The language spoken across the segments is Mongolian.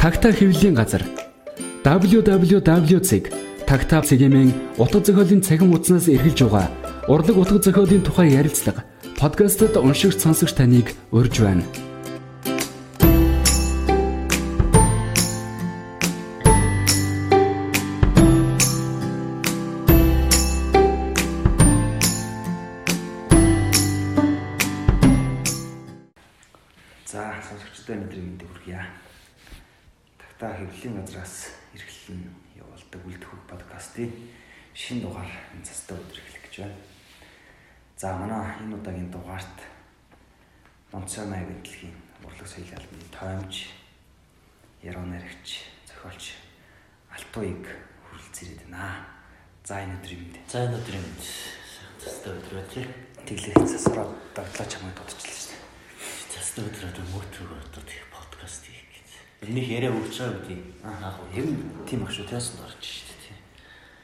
Тагтаа хэвлэлийн газар www.tagtaa.cg-ийн утга зохиолын цахим хуудаснаас эргэлж байгаа урлаг утга зохиолын тухай ярилцлага подкастт уншигч сонсогч таныг урьж байна. Энэ удаагийн дугаарт Монцон аяг дэлхийн урлаг соёлын албаны тоомж, яруу найрагч, зохиолч Алтуйг хүрэлцээд байна. За энэ өдрийн мэнд. За энэ өдрийн мэнд цастай өдөр байна тий. Тэглээ засвараад давтлаа чамайг дутчихлаа шүү дээ. Өдөр одоо мөтрөг одоо тий подкаст хийх гэж. Энийг яриа өгч байгаа үгүй. Аа ер нь тийм ах шүү. Тэс орж шүү дээ тий.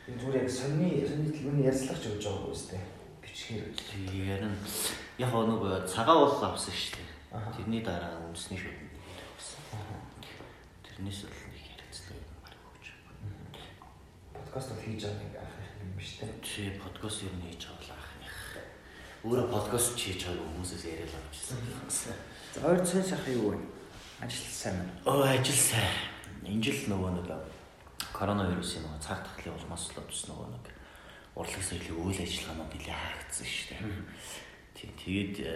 Энэ зүгээр яг сонины сонины төлөвний ярьцлагч өгж байгаа юм үстэй. Бичгээр. Тэгээд нь яг нэг цагаан бол авсан шүү дээ. Тэрний дараа үндэсний шүд авсан. Тэрнээс л нэг яриацлаа юм баг өгч. подкаст хийж байгаа нэг ах юм биш үү? Чи подкаст юу хийж байгаа л анхных. Өөрөө подкаст хийж байгаа хүмүүсээс яриад авчихсан. За хоёр цэн шахах юу вэ? Ажил сайн байна. Оо ажил сайн. Энэ жил нөгөө нэг коронавирусын нөгөө цаг тахлын улмаас л одсон нөгөө нэг урлаг соёлын үйл ажиллагаанууд нэлээд хаагдсан шүү дээ. Тийм тэгээд э,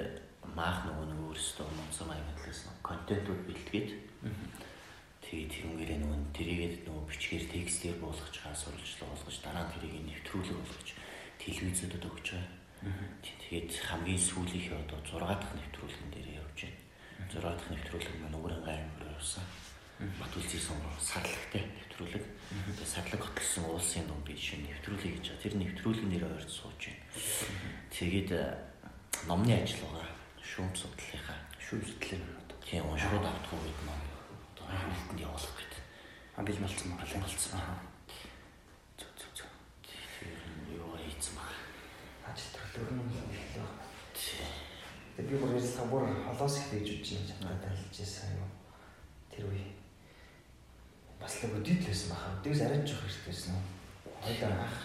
маах нөгөө нэг өөрөөсөө монцон аймаглаас нөгөө контентууд бэлтгээд тэгээд тэрнгээрээ нөгөө тэрийгээд нөгөө бичгээр текстээр буулгаж байгаа сурвалжлал болгож дараа нь тэрийг нэвтрүүлэг болгож телевизүүдэд өгч байгаа. Тэгээд хамгийн сүүлийнхээ одоо 6 дахь нэвтрүүлгэн дээр явж байна. 6 дахь нэвтрүүлэг маань Өвөрөнгө аймаг явсан. Батүлцгийн сум сарлагтай нэвтрүүлэг. Тэгээд сарлаг хөтлсөн уулсын ном би шинэ нэвтрүүлэг хийж байгаа. Тэр нэвтрүүлгийн нэр ойрд сууж байна. Тэгээд э, номны ажил байгаа. Шүүм судлалынхаа Шүүм судлалын тийм уншрууд автах үед ном одоо хилтэнд явуулах гэдэг. А бил малцсан байгаа юм. Болцсон. Аа. Зүг зүг зүг. Тэр юу хийцэн баг. Ажил төрлөөр нь хэлээ. Тэгээд би бүр ярьсан бүр холоос их дэж үж юм чадаа танилцчихсан юм. Тэр үе. Өдөд л байсан баха. Өдөөс арай жоох хэрэгтэйсэн үү? Хойлоо ах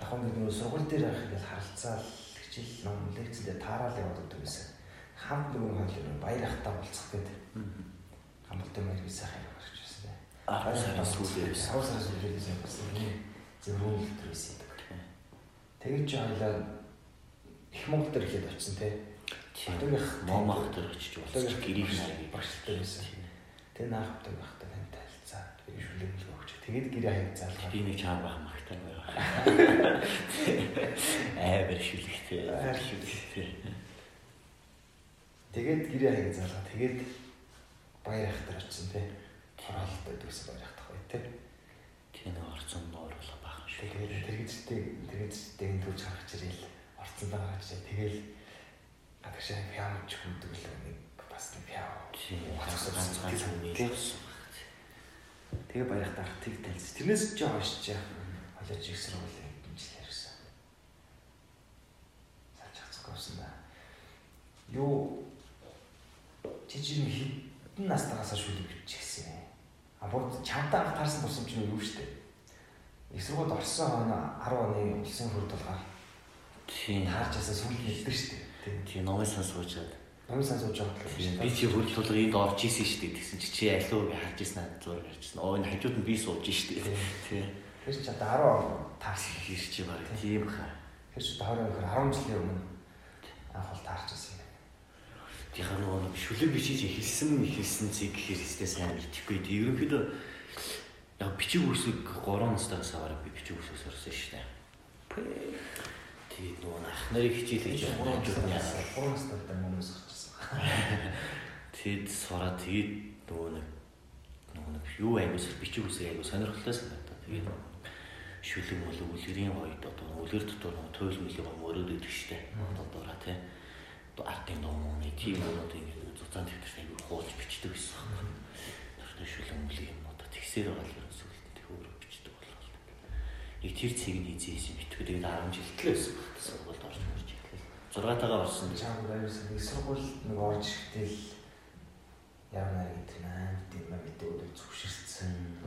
ах юм нөгөө сургууль дээр ах гэж харалцаал хичээл ном лекцэндээ таараал яваад өгдөг байсан. Хамт нөгөө хойлоо баяр ахтаа болцох гэдэг. Хамттай маяг сайхан юм гарч ирсэн дээ. Аа байсан. Сав сараас үлдээсэн юм болсон. Зөвхөн үлдэр байсан юм. Тэгээд чи хойлоо их Монгол дээр ихэд очсон тий. Батгийнх Момох төр очиж уулзч гэрийг нарыг багштай байсан. Тэр наахтай байхдаа Тэр шүлэмжлэг өгч. Тэгээд гэрээ хаяг заалгаа. Би нэг чам бах магтаа байгаа. Амар шүлэгтэй. Амар шүлэгтэй. Тэгээд гэрээ хаяг заалгаа. Тэгээд баяр ахтар очсон тий. Хороолтой дүүсэн баяр ахтах бай тий. Тийм нэг орцон нуур бол бахан шүү. Тэгээд тэрэгцтэй тэрэгцтэй энэ түүж гаргаж ирэл орцондоо гаргаж ирэл тэгэл гадагшаа фямч хүндэг л нэг бас нэг фяа. Тийм ганц ганц ганц үний Тий. болсон. Тэгээ ахтар тийг таньс. Тэрнээс ч хойш чаа. Холож их сургуулийн хэмжил ярьсан. Сач хацгүйсэн да. Юу жижиг хитэн настагаас шүлэг бичихсэн юм. А бүр чамтай анх таарсан болсон ч юу штэ. Их сургуульд орсон хойно 10 оны улсын хурд толгаар Тийм. таарчаасаа сүүл хэлдэг штэ. Тийм. Тийм номын сан Номын сан сууж байгаа Тийм би чи хөл тулга энд орж исэн шүү дээ гэсэн чи чи алуу би харж ирсэн надад зураг харчихсан. Оо энэ хажууд нь би сууж шүү дээ. Тийм. Тэр чи одоо 10 он таарсан. Хэр чи баг тийм хаа. Тэр чи 20 он 10 жилийн өмнө анх бол таарчсан юм. Тийхээ нөгөө шүлэг бичиж эхэлсэн эхэлсэн цэг гэхээр өстэй сайн мэдхгүй. Ерөнхийдөө яг бичиг үсэг 3 настайгаас аваад би бичиг үсэг сурсан шүү дээ. Тэгээд нөгөө ах нарыг хичээлж нь яасан. настай гурван настай хүмүүс. Тэгэд сураа тэгээд нөгөө нэг нөгөө нэг юу аймаас бичиг үсэг аягүй сонирхолтой санагдаа. Тэгээд шүлэг мөл үлгэрийн хойд одоо үлгэр дотор нөгөө туйл мөлийг мөрөөд идэг штэ. Одоо дураа тий. Одоо артын номны тийм юмнууд ингэ зузаан дэвтэрт аягүй хуулж бичдэг байсан. Тэр шүлэг мөлийн юм одоо тэгсээр байгаа л ерөөсөө тэр өөрөө бичдэг болоо. Яг тэр цэг нь хийжсэн битгүү тэгээд 10 жилтлээ байсан. Сургуульд орж ирж эхлэв. 6 тагаа орсон. Чам аюулс нэг сургууль нэг орж ирэхдээ л Ярмаар гэдэг маань тийм мэдээ өдөр зөвшөрсөн.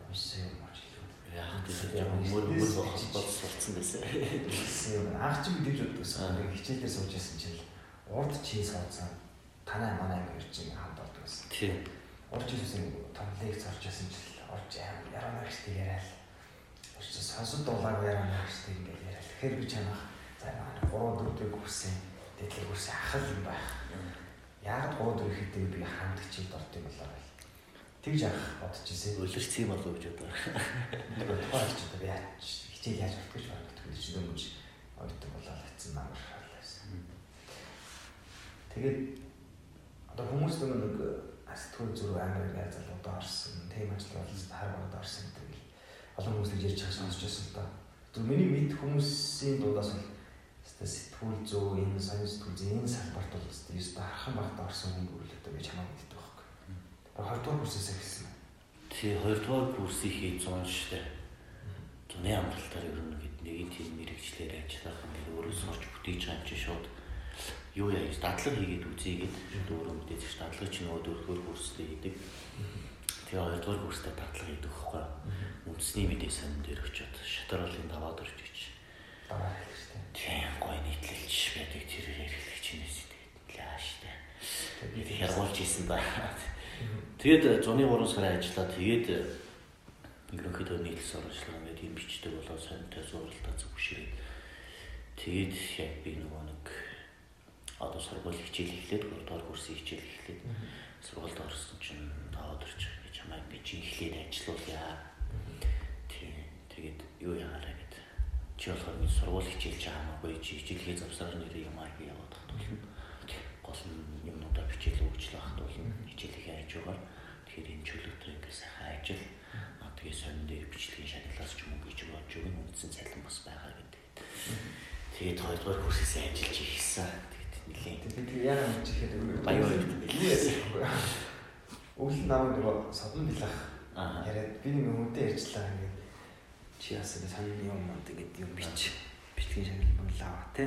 Ямшаа юм болж илүү. Яг тийм мөр мөр бод сурцсан байсан. Гэсэн анх ч мэдээж боддогсан. Нэг хичээлээр сууж байсан чинь урд чийс хооцсон. Танай манай анги ирж байгаа хамт болдог байсан. Тийм. Урд чийсийн том лекц орж байсан чинь орж ярмаар гэжтэй яриад. Орч сонсод дуулаагүй ярмаар гэжтэй ингээд яриад. Тэгэхээр би чамаа 3 4 дэх курсын дэдлэг курсын ахал юм байх. Яг 3 4 ихэдээ би орд юм болоо. Тэгж авах бодож ирсэн. Өлөрч юм болов гэж бодоо. Нэг тухайн ч одоо яаж хичээл яаж авах гэж байна гэдэг чинь дөнгөж ойдтог болоод хэцэн намар шаарлаасан. Тэгээд одоо хүмүүс нэг сэтгүүл зүрх амар яаж залуудаа орсон, тэм ажил болсон, харгууд орсон гэдэг олон хүмүүс ярьж байгаа сонсч байсан л да. Зөв миний мэд хүмүүсийн дуудаас өстой сэтгүүл зөө энэ сонир сэтгүүл зөө энэ салбарт бол өстой өстой хархан багт орсон хүн бүрэл одоо гэж хамаагүй гэдэг байхгүй. Баг 20 дугаар курсээс эхэлсэн. Тий 2 дугаар курсыг хийж зун штэ. Зуны амралтаар ер нь гээд нэгэн тийм мэрэгчлэр ажиллах ингээд өөрөөс орж бүтээж байгаа юм чи шууд юу яаж дадлага хийгээд үзье гээд өөрөө мэдээж ш дадлага чинь нөгөө дөрөвдүгээр курстэй хийдэг. Тэгээ хоёрдугаар курстай дадлага хийдэг байхгүй. Үндэсний мэдээ сонин дээр очиод шатар болын даваад орж ич. Хэлсэн. Тийм гоё нийтлэлч байдаг тэр ярих чинээс тэгээд лааштай. Тэгээд хяргуулж исэн ба. Тэгээд зуны 3 сар ажиллаа тэгээд ерөнхийдөө нийтлэл сурвалжлага ингээд юм бичдэг болоо сонтой зуралтаа зөвшөөрээд тэгээд яг би нөгөө нэг одоо сургууль хичээл эхлээд 3 дугаар курсын хичээл эхлээд сургуульд орсон чинь таваад орчих гэж хамаа чи эхлээд ажиллаулъя. Тийм тэгээд юу яараа гэд чи болохоор нэг сургууль хичээл чи хамаагүй чи хичээлгээ завсаар нэр юм аа яваад тахтул гол нь юмнуудаа бичээл өгчлөө хатуул хичээлээ хайж байгаа. Тэгэхээр энэ чөлөөтэй ингээд сайхан ажил тэгээ сонин дээр бичлэгийн шагналаас ч юм уу гэж бодож өгөн үндсэн цалин бас байгаа гэдэг. Тэгээд хоёрдугаар курсээс ажиллаж ихсэн. Тэгээд яагаад юм чи ихэд Баяр бэ? Өвөл намайг нөгөө содон билах Аа. яриад би нэг хүнтэй ярьчлаа ингээд чи яасан сонин юм манд ингээд юм бич бичлэгийн шагнал банлаа тий.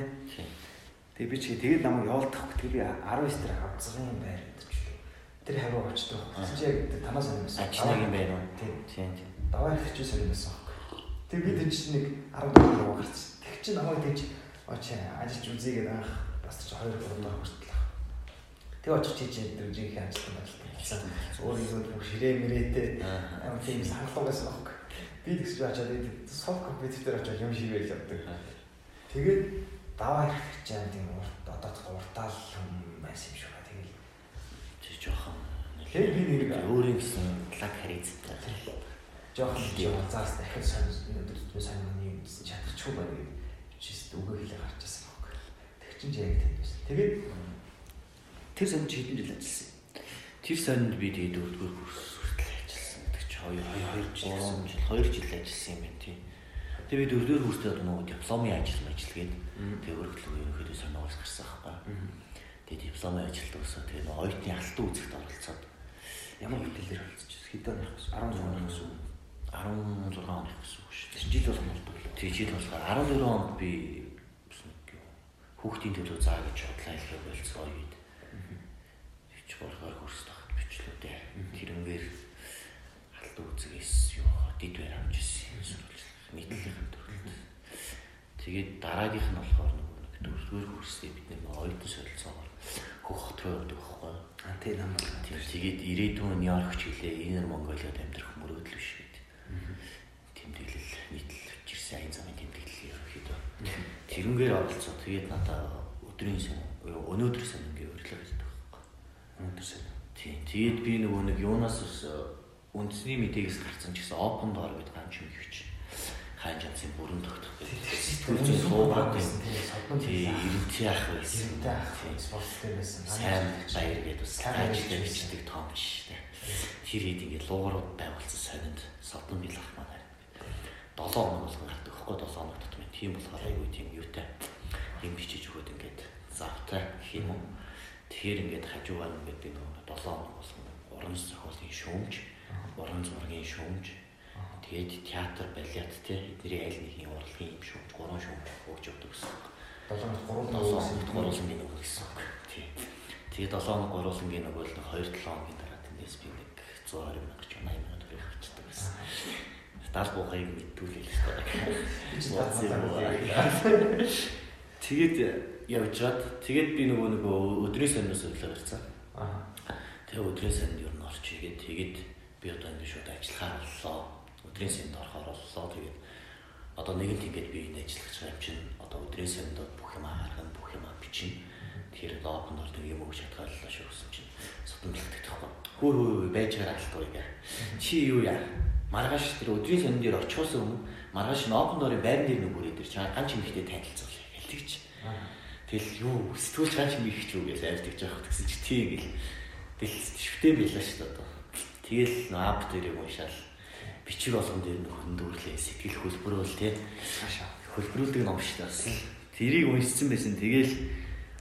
Тэгээ би чи тэгээд намайг явуулдахгүй тэгээ би 19 дээр юм байр гэдэг ч лээ. Тэр хариу очдог. Тэгсэн чи яг танаас сонирмсан. Ажнаагийн байна уу? Тийм. Тийм. Даваа их чи сонирмсан байхгүй. Тэгээ би тэр чинь нэг 14 яваа гарсан. Тэг чи намайг тэгж очоо ажиллаж үзье гэдэг анх бас чи 2 3 даа хүртэл. Тэгээ очиж чи чи тэр жинхэнэ ажилтан байлаа. Өөрийгөө бүх ширээ Аа. амар тийм санхлуу байсан байхгүй. Би тэгж очоод энэ софт компьютер дээр очоод юм шигээл явдаг. Тэгээд даваа хэрэгтэй ч юм тийм урт одоо уртаал юм байсан юм шиг байна. Тэгэл Чи жоохон Тэгэхээр би нэг- өөрийн гэсэн лаг харийцтай. жоохон тийм заас дахиад сонь өдөр тутмын сонь юм гэсэн чадахгүй байна гэдэг чист үгээ хэлээ гарч ирсэн байхгүй. Тэг чин ч яг тийм байсан. Тэгээд тэр сонь чи хэдэн жил ажилласан. Тэр сонинд би тэгээ дөрөвдүгээр курс хүртэл ажилласан. Тэг чи 2 2 жил 3 жил 2 жил ажилласан юм байна тийм. Тэгээ би дөрөвдүгээр курстээ одоо нөгөө дипломын ажил ажиллагээд тэгээ өргөдлөө ерөнхийдөө сониогоос гарсан байхгүй. Тэгээ дипломын ажилд өсөө тэгээ оюутны алтан үзэгт оролцоод Ямар хөтөлөөр болчих хэдэн оных вэ? 16 оных гэсэн үг. 16 оных гэсэн үг шүү. Тэр жил болгоно болдог. Тэгээ жил болохоор 12 онд би хүүхдийн төлөө заа гэж бодлоо хэлгээ болцсон үед. Тэгч болохоор хөрс тахт бичлээ дээ. Тэрнгээр алт үзгээс юу дид байр авч ирсэн сурвалжлах нийтлэлийн төрөлд. Тэгээд дараагийнх нь болохоор нөгөө нэг дөрөвдүгээр курстэй бид нэг оюутан солилцоогоор хөх хот руу явдаг байхгүй юу? А тий нам бол. Тийм тэгээд ирээдүйн Нью-Йорк хилээ Инер Монголиод амьдрах мөрөөдөл биш гэдэг. Тэмдэглэл нийтлэл учирсан аян замын тэмдэглэл ерөөхдөө. Тэрнгээр оролцоо. Тэгээд надаа өдрийн сан өнөөдөр сан ингээ өрлөг гэдэг байхгүй. Өнөөдөр сайн. Тийм. Тэгээд би нөгөө нэг юунаас ус үндэсний мэдээгээс гарсан ч гэсэн open door гэдэг хаан юм хөвч. Хаан жанцын бүрэн тогтох гэдэг. Сэтгүүлчийн суугаад байсан. тий содон тий тий ирэмтий ах байсан. Ирэнтэй ах спорт дээр байсан. сайн баяр гэдэг бас баяр бичдэг том биш дээ. Тэр хэд ингээд луугарууд байгуулсан сонинд содон бил ах маань 7 хоног болгон гардаг хөхгүй 7 хоног дотор тийм болохоор айгүй тийм юутай юм бичиж өгöd ингээд завтай гэх юм уу. Тэгэхээр ингээд хажуугаар ингээд нөгөө 7 хоног болгон уран зохиолын шүүмж, уран зургийн шүүмж, тэгээд театр, балет те эдний аль нэгний урлагийн юм шүүмж, гурван шүүмж өгч өгдөг гэсэн. 7 3 Долоон хоногт гурван минут өгөх гэсэн үг. Тийм. Тэгээд 7 хоног гуруулангийн нөгөө л 2 7 хоногийн дараа тэндээс би нэг 120 мянга ч 80 мянга төгрөг авчдаг байсан. Дал буухайг мэдтүүлээ л байна. Тэгээд явжгаад тэгээд би нөгөө нөгөө өдрийн сониос өглөө гарцсан. Аа. Тэгээ өдрийн сонд юу н орч игээд тэгээд би одоо ингэ шууд ажиллахаар боллоо. Өдрийн сонд орохоор боллоо. Тэгээд одоо нэгэнт ингээд би энэ ажиллах юм чинь одоо өдрийн сонд бүх юм харгана, бүх юм бичнэ. Тэгэхээр лобн ордог юм өгч чадгаллаа шүү гэсэн чинь судамжлагдаг тоххой. Хөө хөө байж байгаа алдгүй гээ. Чи юу яа? Маргааш тэр өдрийн сонд дээр очихоос өмнө маргааш нобн дорын байрны дээр нүгүрээ дээр чаа ганч юмхтэй танилцуулъя гэлтэгч. Тэгэл юу сэтгүүлч ганч юм их ч гэж айлтгаж байгаа гэсэн чи тий гэл. Тэгэл шүтэн байлаа шүү дээ одоо. Тэгэл ап дээр юм уушаал бичиг болгон дээр нь хөндөөрлээ сэтгэл хөлбөрөөл тий. Хөлбөрүүлдэг ном шүү дээ бас. Тэрийг уншсан байсан. Тэгэл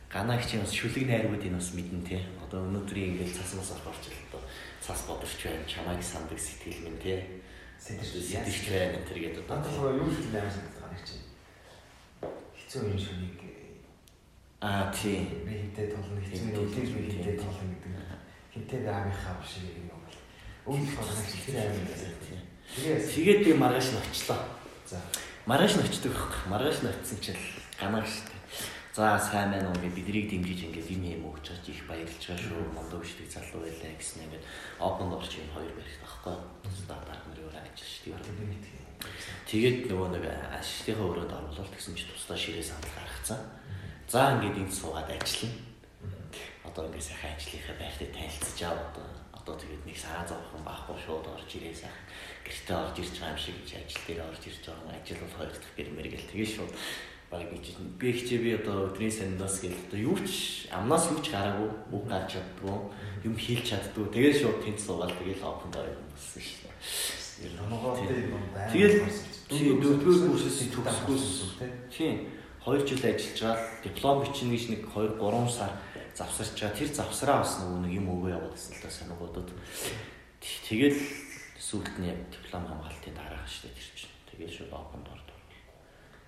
ганаа их чинь бас шүлэг найргуудыг бас мэднэ тий. Одоо өнөөдрийн ингээл цас мас орч ил одоо цас бодорч байна. Чамайг сандаг сэтгэл минь тий. Сэтгэж байна энэ төр гэдэг одоо. Одоо юу шүлэг найр сандаг ганаа чинь. Хэцүү юм шүлэг Аа тий. Би хинтээ толно хэцүү юм тий би хинтээ толно гэдэг. Хинтээ аамийнхаа биш юм. Өмнөх багнаас тэр аим байсан. Тэгээд би маргааш нь очлоо. За. Маргааш нь очдөг байхгүй. Маргааш нь очисон чинь ганаа штэ. За сайн байна уу биднийг дэмжиж ингээд юм юм өгч чаж их баярлж байгаа шүү. Мондоо бишдэг залуу байлаа гэсэн ингээд open door чинь хоёр барих байхгүй. Стартап нэр өөр ажил штэ. Тэгээд нөгөө нэг ашигтайхаа өрөөнд оруулалт гэсэн чинь тусдаа ширээ санал гаргацсан. За ингээд энд суугаад ажиллана. Одоо ингээд сайхан ажлынхаа байртыг танилцж аваад одоо тэгээд нэг саа зовхон байхгүй шууд орж ирээ сайхан гэртээ орж ирж байгаа юм шиг гэж ажил дээр орж ирж байгаа ажил бол хоёр дахь гэр мэрэгэл тэгээд шууд баг гэж би хичээ би одоо өдрийн сандаас гэл одоо юу ч амнаас юу ч гараагүй үг гарч чаддгүй. Юм хийлч чаддгүй. Тэгээд шууд тэнд суугаад тэгээд опен доо юм болсон шүү дээ. Тэгэл дөрөвдүгээр курсээс төгсгөөс тийм. 2 жил ажиллаж байгаа. Диплом бичнэ гэж нэг 2 3 сар завсарч байгаа. Тэр завсраа бас нөгөө нэг юм өгөө яваад гэсэн л та санагуудад. Тэгэл сүүлд нь диплом хамгаалтын дараах штэ тэр чинь. Тэгэл шууд опен дорд.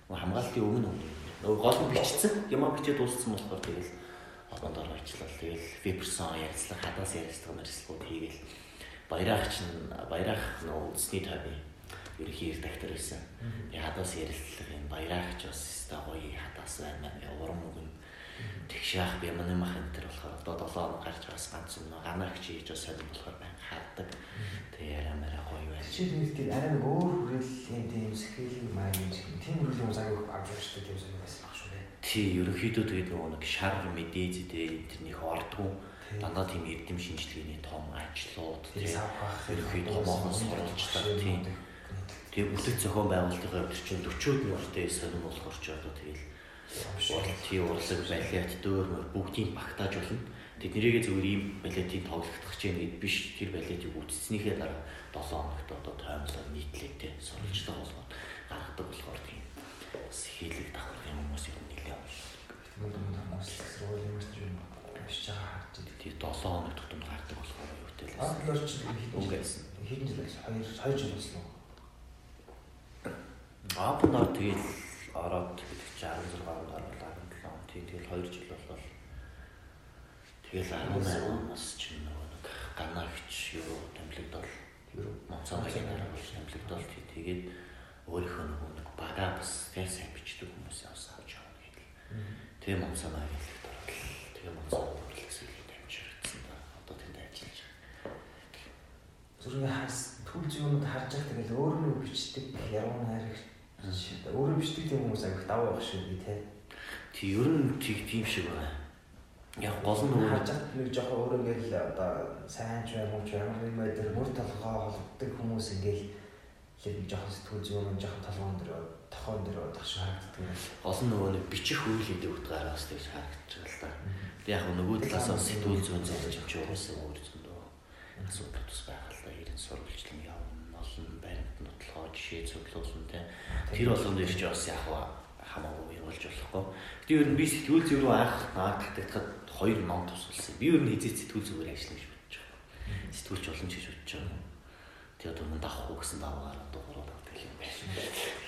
Нөгөө хамгаалтын өмнө өмнө. Нөгөө гол нь бичсэн. Ямаа бичээд дууссан болохоор тэгэл опен дор ажиллаа. Тэгэл веберсон ярилцлага, хадаас ярилцлага мэржлгүүд хийгээл баярах чинь баярах нөгөө үндэсний тойрны ерхий редактор байсан. Би хадаас ярилцлага юм баяраач бас өстой гоё хадаас байна урам өгнө. Тэгшаах би манай мах энэ төр болохоор одоо 7 хоног гарч байгаас ганц юм ганаагч хийж бас сонир болохоор байн хаадаг. Тэгээ яриа мэрэ гоё байна. Чи тийм арай нэг өөр хүрэл юм тийм скейл маа юм шиг тийм хүрэл юм заяа байгаа шүү дээ тийм байсан баг шүү дээ. Тий, ерөнхийдөө тэгээд нөгөө нэг шар мэдээж дээ интернет ордгоо дандаа тийм эрдэм шинжилгээний том ажлууд тийм ерөнхийдөө томоохон сурвалжлага тийм Тэгээ бүтэц зохион байгуулалтын хувьд чинь 40-од мөртэй сонирм болохоор ч одоо тэгэл тийм урлаг балет дөөр бүгдийг багтааж болно. Тэднийгээ зөвхөн ийм балетийн тоглогдох чинь гэд биш тэр балетийг үтцснийхээ дараа 7 хоногт одоо таймлаар нийтлээ те сурвалжлага болгоод гаргадаг болохоор тийм бас хийлэг давхар юм хүмүүс юм нэлээ авчихдаг. Мөн хүмүүс сургууль юм шиг юм биш чагаа харж тийм 7 хоног тутамд гардаг болохоор юу тэл. Англиар ч үгээс хэдэн жил 2 2 жил болсон уу? Open door тэгэл ороод гэдэг чи 16 онд оруулаа 17 он. Тэгэл 2 жил болол. Тэгэл 18 оноос ч нөгөө нэг ганаагч юу тэмлэгдэл юу моцоогийн дараа болж тэмлэгдэл тэгээд өөрийнхөө нөгөө нэг бага бас тэг сайн бичдэг хүмүүс авсан авч явна гэдэг. Тэгээ моцоо маягт орол. Тэгээ моцоо урлагс илүү дамжирсан да. Одоо тэнд ажиллаж байгаа. Зүрхний хас түл зүйнүүд харж байгаа тэгэл өөрөө бичдэг яруу найрагч Өөрөө бичдэг тийм хүмүүс авих даваа байх шүү би те. Тий, ер нь тийм шиг байна. Яг гол нь өөрөө хажаад нэг жоохон өөр ингээл одоо сайн ч юм уу ч ямар нэг мэдэр мөр толгоо холддог хүмүүс ингээл л жоохон сэтгүүл зүйн жоохон толгоон дээр тохон дээр тагш харагддаг. Гол нь нөгөө нэг бичих үйл хийдэг утгаараас тэгж харагдаж байгаа л да. Тэг яг нөгөө талаас сэтгүүл зүйн зөвлөж авч угаасаа өөр зөндөө асуудал тус байгаа л да. Ирэн сурвалжлан явна, олон баримт нутлахаа жишээ зөвлөлөн те Тэр болгонд ирж бас яг хамаагүй явуулж болохгүй. Тэгээ ер нь би сэтгүүл зүй рүү анх наадтагдахад хоёр ном тусалсан. Би ер нь хизээ сэтгүүл зүгээр ажиллана гэж бодож байгаа. Сэтгүүлч олон ч гэж бодож байгаа. Тэгээ одоо мөн давах уу гэсэн даваагаар одоо гурав давдаг юм байна.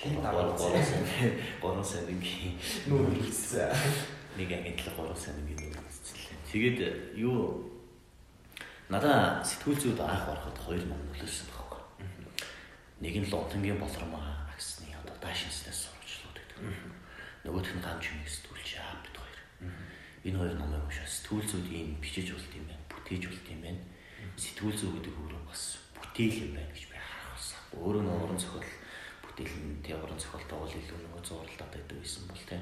Хин даваа гурав гурав ингийн нүүр үлдсэн. Нэг агентлаг гурван сангийн нэг үзэлээ. Тэгээд юу надаа сэтгүүл зүйд анх ороход хоёр ном нөлөөлсөн байхгүй. Нэг нь Лондонгийн болормоо даашинснаас сурвалжлууд гэдэг. Нөгөөх нь гамж юм сэтгүүлч аапт хоёр. Энэ хоёр номыг уншаад сэтгүүл зүйд ийм бичиж болт юм байна, бүтээж болт юм байна. Сэтгүүл зүй гэдэг өөрөө бас бүтээл юм байна гэж би харах болсон. Өөрөө нэг уран зохиол бүтээл нь тий уран зохиолтой бол илүү нөгөө зурлаад байдаг байсан бол тий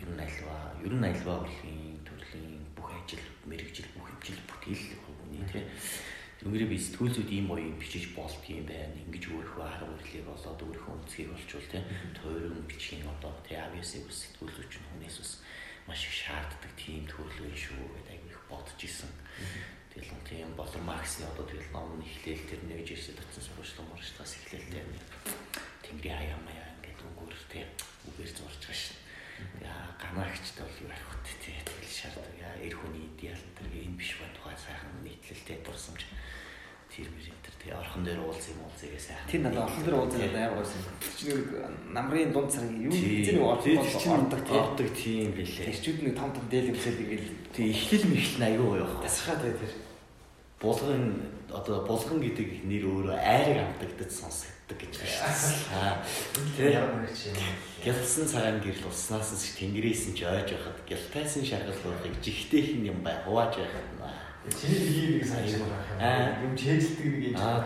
ер нь альва ер нь альва урлагийн төрлийн бүх ажил мэрэгжил бүх хэмжил бүтээл хүний тий Тэнгэрээ би сэтгүүл зүйд ийм боёо бичиж болт юм байна. Ингиж өөрийнхөө арга барилыг болоод өөрийнхөө үнцгийг олчвол тий тойрон бичгийн одоо тий авиасыг ус сэтгүүл зүйч нь хүнээс ус маш их шаарддаг тийм төрлөө шүү гэдэг аяг их бодож исэн. Тэгэл нь тийм болор Марксны одоо тэгэл ном нь эхлээл тэр нэг жишээ татсан сурвалжлан муршлагаас эхлээл тийм тэнгэрийн аяа маяа ингээд өнгөөр тийм үгээр зурж байгаа шин. Яа ганаагчтай бол юу ярих вэ тий тэгэл шаарддаг. Яа эр хүний идеал тэр энэ биш ба тухай сайхан нийтлэлтэй дурсамж тэр мэр энэ тий орхон дээр уулзсан юм уулзъя сайхан. Тэр надад орхон дээр уулзсан надад амар гойсон. Тэр чинь нэг намрын дунд цараг юу эзэн нэг орхон ордог тий. Ордог тийм лээ. Тэрчүүд нэг том том дээл юмсэл ингээл тий ихэл мэхэл нь аюу явах. тасхаа тий тэр. Булган одоо булган гэдэг нэр өөрөө айрыг амтагдаж сонсогддог гэж байна. Юм. Гялсан цагаан гэрэл уснаас нь тэнгэрээс нь ч ойж байхад гялтайсан шаргал болохыг жигтэйх нь юм бай хувааж байхад наа. Чиний нэг сайн юм байна. Юм чэжилдэг нэг юм байна.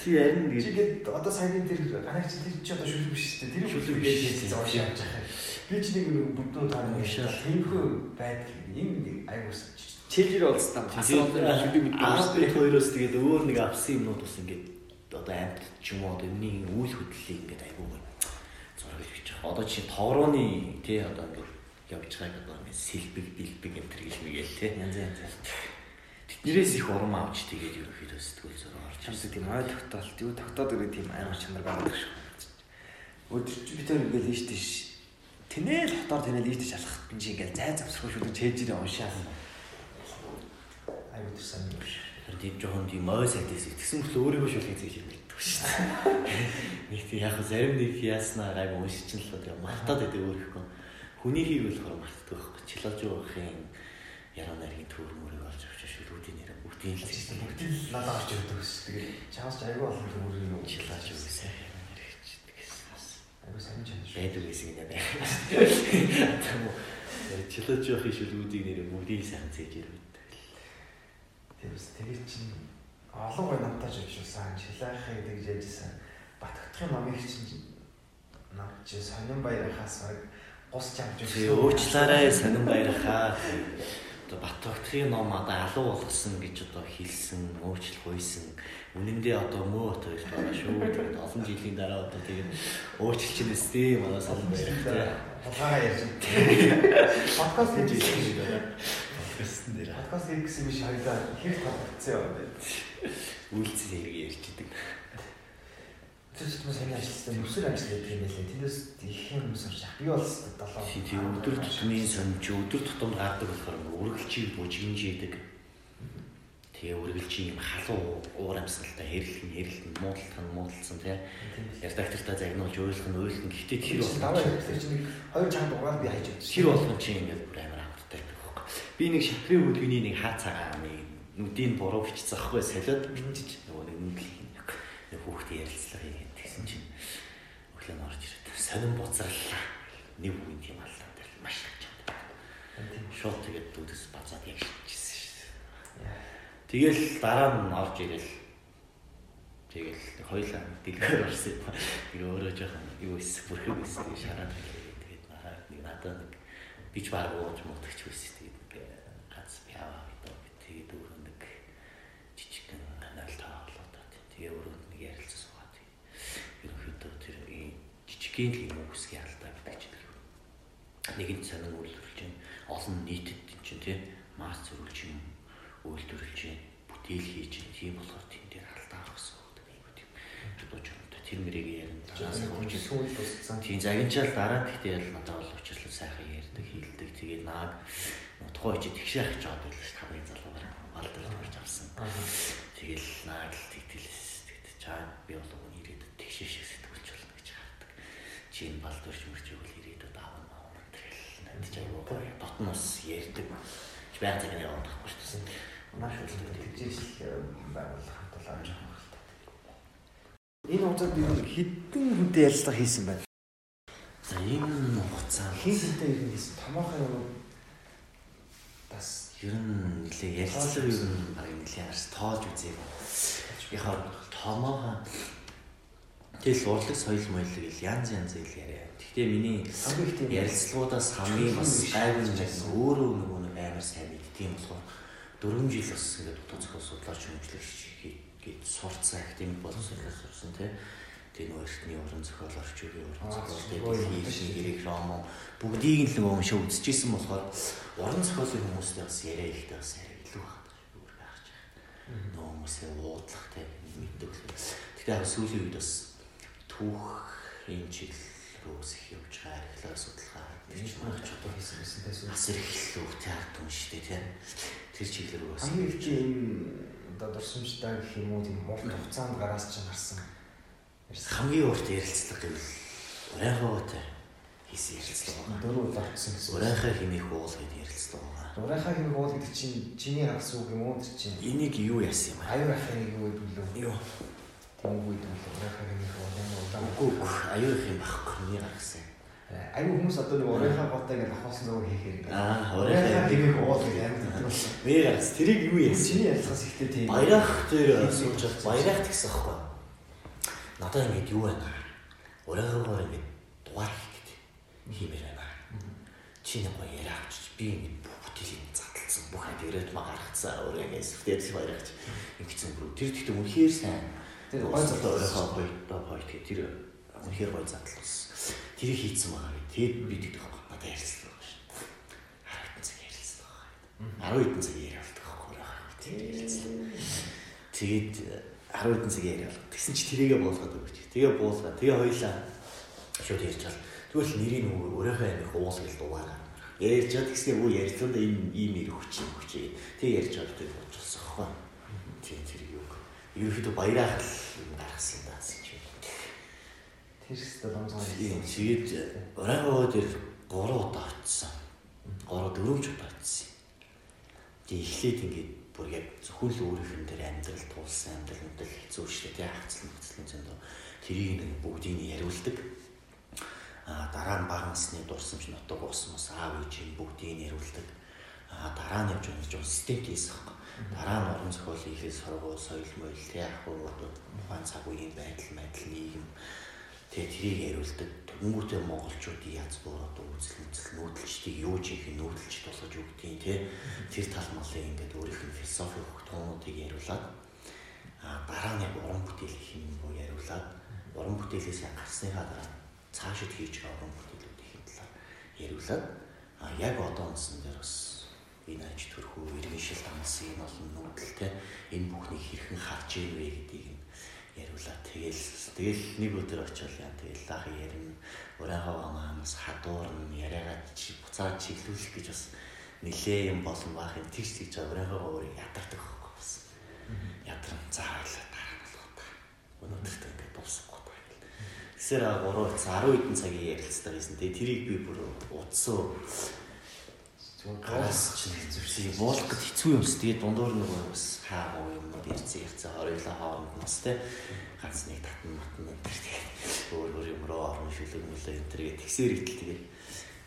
Тий харин Чигээд одоо саяны тэр ганагч тэр чи одоо шүлэг биш шүү дээ. Тэр Шүлэг биш. биш зоош явж байгаа. Би ч нэг бүдүү таа нэг тиймхүү байдал юм нэг айгуус чилжэр уулзсан. Хасаад шүлэг мэддэг Аа би хоёроос тэгээд өөр нэг авсан юмнууд бас ингээд одоо амт ч юм уу одоо энэний үйл хөдлөлийг ингээд айгуу зураг хийж байгаа. Одоо чи товрооны тий одоо ингээд явж байгааг одоо ингээд сэлбэг бэлбэг энэ төр гэж мэгэл тий. Янз янз. Тэднэрээс их урам авч тэгээд ерөөхдөө сэтгүүл зураг орж Чамд тийм ой тогтоолт юу тогтоод ирэх тийм амар чанар байдаг шүү. Өдөр чи би тэр ингээл ийш тийш тэнэл хотоор тэнэл ийш тийш алхах энэ чи ингээл зай завсрах шүлэг чэйжээ уншаа. Айгуу тэр сайн юм шүү. Тийм жоохон тийм ой сайдээс тэгсэн мэт өөрийгөө шүлгэж хийж ярьдаг шүү дээ. Нэг тийм яг зарим нэг яаснаа гайг уншиж л л тийм мартаад байдаг өөрийнхөө. Хүний хийг болохоор мартдаг байхгүй. Чилаж явахын яруу найргийн төр мөрөг олж авч шүлгүүдийн нэр бүгдийн л Тэгсэн бүгд л надад орж ирдэг ус. Тэгээд чамс ч айгуу олон юм. чилаж гэсэн. Айгуу сайн чанар шүү. Байдаг гэсэн юм байна. Тийм үү. Чилаж явахын шүлгүүдийн нэр бүгдийг сайн зээж ирвэд. Тэгээс тэгээд чинь олон гой намтаж өгшүүлсэн. Шилаахыг тэгж яжсэн. Батгахын номыг чинь намч сонин баярхаас баг гус чамж Тэгээ уучлаарай сонин баярхаа. Батбагтгийн ном одоо алуу болгосон гэж одоо хэлсэн, уучлал гуйсан. Үнэндээ одоо мөө хот хоёр байгаа шүү. Тэгээд олон жилийн дараа одоо тэгээд уучлал чинь өстэй манай сонин баярхаа. Хулгайгаа ярьж. Подкаст хийж байгаа Өстөн дээр Подкаст хийх гэсэн биш хоёлаа хэр тавцсан юм бэ? үйлцэл хэрэг ярьж идэг. Тэр ч юм сайн ажилласан нүсэр ажилладаг юм байлээ. Тэндээс их юм сурч би бол долоо. Тийм өдөр тутмын сонж өдөр тутам гардаг болохоор үргэлжийг бужигнжийдэг. Тэгээ үргэлжийн юм халуу уур амьсгалтай хэрэлхэн хэрэлхэн муудалцсан муудалцсан тий. Редактортай загнуулж ойлгох нь ойлгох нь гэхдээ тэр Тэр даваа бол тэр чинь хоёр чанга дугаар би хайж өгсөн. тэр болгон чи ингээд бүр амар хамттай байдаг байхгүй. Би нэг шапрын хөдөлгөөний нэг хаа цагаан нэг нүдийн буруу бичсэн ахгүй солиод бичиж нөгөө нэг нүдлийн нэг хүүхдээ ярилцлаа хийгээд тэгсэн чинь өглөө нь орж ирээд сонин буцааллаа. Нэг үгийн тийм аллаа дээр маш их чад. Шууд тэгээд дүүдэс бацаад яг шийдчихсэн шүү дээ. Тэгэл дараа нь орж ирэл тэгэл хоёлаа дэлгэр орсон юм. Тэгээ өөрөө жоохон юу эсэх бүрхэг тэгээ шараад. Тэгээд нэг надад нэг бич баг ууж мутагч байсан. Тэгээд нэг ганц пяа гэдэг. Тэгээд өөрөө нэг жижигхэн канал таалаад тэгээ өөрөө нэг ярилцсан суугаад. Ерөнхийдөө тэр ийм жижигхэн л юм үсгийн алдаа гэдэг чинь нэгэн сонин үйлдвэрлэж байна. Олон нийтэд тийм чинь тий масс зөрүүлж юм үйлдвэрлэж байна. Бүтээл хийж байна. Тийм болохоор тийм дээр алдаа гаргасан гэдэг юм тийм. Дууч өнөдөө тэр мэрийг ярина. Дараас хөөж сүүл туссан. Тийм загинчаал дараа гэхдээ ял надад бол уучлал сайхан ярьдаг, хийлдэг. Тэгээ нааг тухайн чи тэгшээ ахиж аваад байлаа шүү. Хамгийн залуугаар алдар төрж авсан. Тэгэл нааг л тэгтэлээс тэгтэж чаа би бол өгөн ирээдүйд тэгшээ шиг сэтгүүлч болно гэж хардаг. Чи энэ балдурч мөрч өгөл ирээдүйд аавна маавна тэгэл ч аюу гоё. Дотноос ярьдаг. Баяр цагаар яваад байхгүй шүү дээ. Маш их тэгжэл байгуулах хамталаа амжих байна. Энэ хугацаанд би хэдэн хүнтэй ярилцлага хийсэн байна. За энэ хугацаанд хүнтэй ирнэ гэсэн томоохон юм бас ер нь нэлээ ярилцлага ер нь баг нэлээ харс тоолж үзээ. Яхаа томоохон Тэгэл урлаг соёл моёлог ил янз янз ил яриа. Гэхдээ миний ярилцлагуудаас хамгийн бас гайвал нэг өөрөө нөгөө нэг амар сайн юм болохоор 4 жил бас ингээд утга зохиол судлаач хөгжлөгч гээд сурцсан академик боловсролоос сурсан тий. Тэгээ нөгөө эртний уран зохиол орчуугийн уран зохиол хийх гэрэг роман бүгдийг л нөгөө уншаа үзчихсэн болохоор уран зохиолын хүмүүстэй бас яриа ихтэй бас арай илүү байна. Өөр гарч байгаа. Нөгөө хүмүүсээ уудлах тий мэддэг. Тэгэхээр сүүлийн үед бас түүхийн чиглэл рүү их явж байгаа архилаа судалгаа тэр чинь маш чухал хийсэн гэсэн байсан. Бас эрхлэл үг театр юм шүү дээ тийм. Тэр чиглэл рүү бас хамгийн их энэ одоо дурсамжтай гэх юм уу тийм урт хугацаанд гараас ч гарсан. Хамгийн урт ярилцлага гэвэл урайхаатай хийсэн ярилцлага байна. Дөрөв орсон гэсэн. Урайхаа хэмээх уул гэдэг ярилцлага байна. Урайхаа хэмээх уул гэдэг чинь чиний гарсан үг юм уу тэр чинь? Энийг юу яасан юм аа? Аюу ахын юу гэдэг үү? Юу? Дүүл урайхаа хэмээх уул юм уу? Үгүй аюу их юм байхгүй. Миний гарсан. Аюу хүмүүс одоо нэг урайхаа готой гэж авахсан зөв хийхээр. Аа, урайхаа хэмээх уул гэж амьд болсон. Мээр гарс тэрийг юу яасан? Чиний ялцгаас ихтэй тийм. Баярах дээр сууж баярах гэсэн аахгүй. Надад ингэж юу байна? Урайхаагаар ингэж дугаар хийгээд хиймээр байна. Чи нэг гоё яриа авчиж би ингэж бүтээлийн задлсан бүх хад ирээд маа гаргацсан урайгаас бүтээж баярахч ингэсэн бүр тэр тэгтээ үнэхээр сайн Тэр гой зато өөрөө гоё доо гоё тэгээ тэр үнэхээр гоё задал болсон. Тэрийг хийцэн байгаа гэ. Тэгээд би тэгдэг байгаа. Надад ярьсан байгаа шүү. 10 цаг ярьсан байгаа. 10 цаг яриалдаг байхгүй юу? ярьсан. Тэгээд 10 цаг яриал. Тэгсэн чи тэрийгэ буулгаад өгч. Тэгээ буулгаад тэгээ хоёлаа шууд ярьж чал. Тэгвэл нэрийн өөрийнхөө амих уул гэл дугаараа. Ярьж чад гэсэн үг ярьсан да энэ ийм нэр хүч юм хүч. Тэгээ ярьж тэг болчихсон хаа. Тийм тэр ерөөхдөө баяраар л гаргасан даа гэж байна. Тэр хэвээр ломзоо юм. Тэгээд оройгоо дээр 3 удаа очсон. 3 4 ч удаа очсон. Тэгээд эхлээд ингээд бүр яг зөвхөн л өөрийнх нь тэр амьдрал туулсан амьдрал мэтэл хэцүү шүү дээ. Хацлан хөцлөн зөндөө тэрийг нэг бүгдийг нь яриулдаг. А дараа нь бага насны дурсамж нутаг уусмас аав ээжийн бүгдийг нь яриулдаг. А дараа нь явж байгаа системт хийсэн хэрэг дараа нь орон зохиол хийхээс сургууль, соёл моёл, яг хуу ухаан цаг үеийн байдал, байдал нийгэм тэгээ тэрийг яриулдаг. Тэнгүүтээ монголчуудын яз бүр одоо үзэл үзэл нүүдэлчдийг юу жих нүүдэлч болгож өгдгийн тий тэр тал малын ингээд өөрийнх нь философи хөгтөөнүүдийг яриулаад а дараа нь уран бүтээл их юм уу яриулаад уран бүтээлээс гарсныхаа дараа цаашид хийж байгаа уран бүтээлүүдийн талаар яриулаад а яг одоо онсон дээр бас энэ аж төрхөө иргэн шил дамсан энэ олон нүүдэл те энэ бүхнийг хэрхэн харж ийнвэ гэдгийг нь яриулаа. Тэгэл тэгэл нэг өдөр очиод яа тэгэл лах ярина. Урайгаа маамаас хадуурна яриагаад чи буцаад чиглүүлэх гэж бас нилээ юм болон баах юм тийш тийж урайгаа өөрийг ядардаг байхгүй бас. Ядарн заалаа дараа нь болох та. Өнөөдөрт ингээд дуусахгүй та. Тэсэр 3 10 хэдэн цагийн ярилцлага хийсэн. Тэгээ тэрийг би бүр утсан Гараас чинь зүрсийг буулах гэж хэцүү юмс. Тэгээд дундуур нөгөө бас хаа гоо юмнууд ирцээ ирцээ хориглоо хооронд нас те ганц нэг татан матан энэ тэгээд өөр өөр юм руу орно шүлэг мүлээ энэ тэгээд тэгсээр итэл тэгээд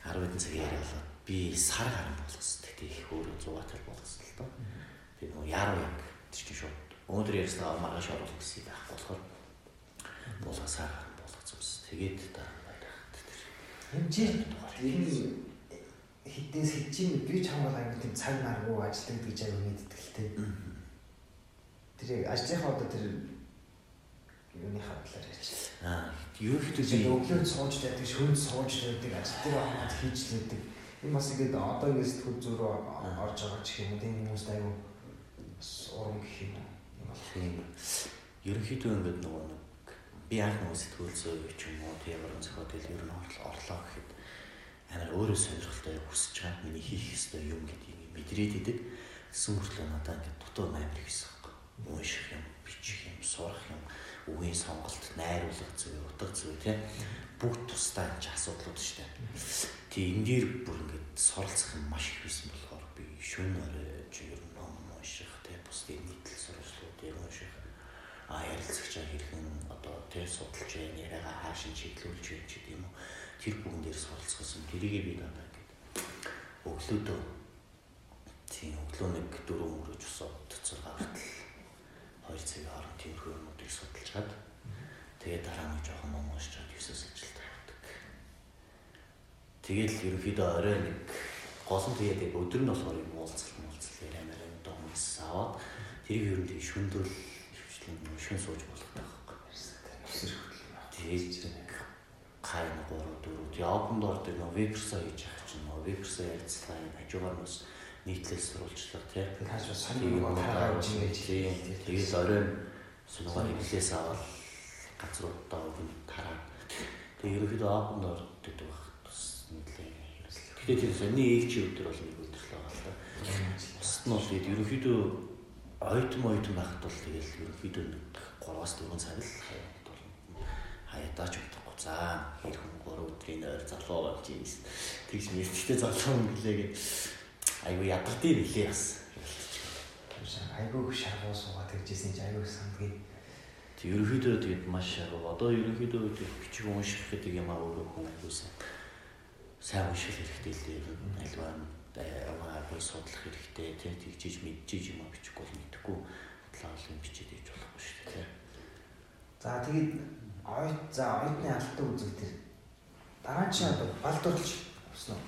10 хэдэн цаг яриа болоод би сар гарan болгосон. Тэгээд их 100 тал болгосон л доо. Тэгээд нөгөө яруу яг тэр чинь шууд өнөөдөр ярьснаа маргааш оруулах гэсэн байх болохоор гарan болгосон. Тэгээд дараа нь байдаг. Энэ чинь хитээс хитчийн би ч хамгаал аймаг тийм цаг наргүй ажилладаг гэж аяг мэддэг л тээ. Тэр ажлынхаа одоо тэр юуны хадлаар яач. Аа, ерөөхдөө би өглөө сууж байдаг, шөнө сууж байдаг, ажил дээр аваад хийж лээдэг. Энэ бас ингээд одоо ингээд сэтгүүл зөрөө орж байгаа ч юм уу тийм хүмүүст аяг бас урам гэх юм уу. Тийм. Ерөнхийдөө ингээд нөгөө нэг би анх нөгөө сэтгүүл зөө ч юм уу тийм орон зохиол ер нь орлоо гэхэд амар өөрөө сонирхолтой хүсэж байгаа миний хийх ёстой юм гэдгийг мэдрээд идэг. Гэсэн мөртлөө надад ингээд дутуу амар хийсэн хэрэг. Унших юм, бичих юм, сурах юм, үгийн сонголт, найруулга зүй, утга зүй тий бүгд тусдаа энэ асуудлууд шүү дээ. Тий энэ дээр бүр ингээд суралцах юм маш их байсан болохоор би шүн оройж ер нь ном унших тий бусдын нийтлэл сурвалжлуудыг унших а ярилцагчаа хэрхэн одоо тий судалж яриагаа хаашин чиглүүлж байна ч гэдэм үү. Тэр бүгэн дээр суралцсан. Тэрийг би надад ингээд өглөөдөө тийм өглөө нэг дөрөв өнгөрөж усаад 6 хүртэл 2 цагийн хооронд тиймэрхүү юмнуудыг судалж чад. Тэгээд дараа нь жоохон ном уншаад 9-с ажилд авдаг. Тэгэл ерөнхийдөө орой нэг гол нь тэгээд өдөр нь болохоор юм уулзалт муулзалт яриа мэрэ домс аваад тэрийг ер нь шүндөл хвчлэн шүн сууж болох таахгүй. Тэгээд хайн 3 4 тий open door дээр нөө веберсаа хийж авах чинь нөө веберсаа ярилцлаа энэ хажуугаар бас нийтлэл сурвалжлага тий. Бас сонир юм таараа гэж тий. Тэгээд оройн сунгаар хэлээс аваад газруудаа өгөн тараа. Тэгээд ерөнхийдөө open door гэдэг баг бас нийтлээ ярилцлаа. Тэгээд тэр сони ээлжи өдөр бол нэг өдөр л байгаа л да. Бусд нь бол тэгээд ерөнхийдөө ойтон ойтон байхад бол тэгээд ерөнхийдөө нэг 3-аас 4 цаг л хаяад бол хаяадаач өгдөг. За хэрхэн 3 өдрийн ойр залуу болж юм. Тэгж мэдтэй залуу юм гэлээ гэд айгу ядардыг нилээ бас. Айгу шаргуу суугаад тэгжсэн чинь айгу сандгийн. Тэг ерөнхийдөө тэгээд маш шаргуу. Одоо ерөнхийдөө бичиг унших гэдэг юм аа өөрөө хүн айгуусаа сайн унших хэрэгтэй л дээ. Альваа аваагүй судлах хэрэгтэй. Тэг тэгжиж мэдчихэж юм аа бичихгүй мэдэхгүй. Талаалын бичиж ийж болохгүй шүү дээ. За тэгээд ойд за ойдны алтан үзэг тэр дараа нь чи одоо балдурлж авсан уу?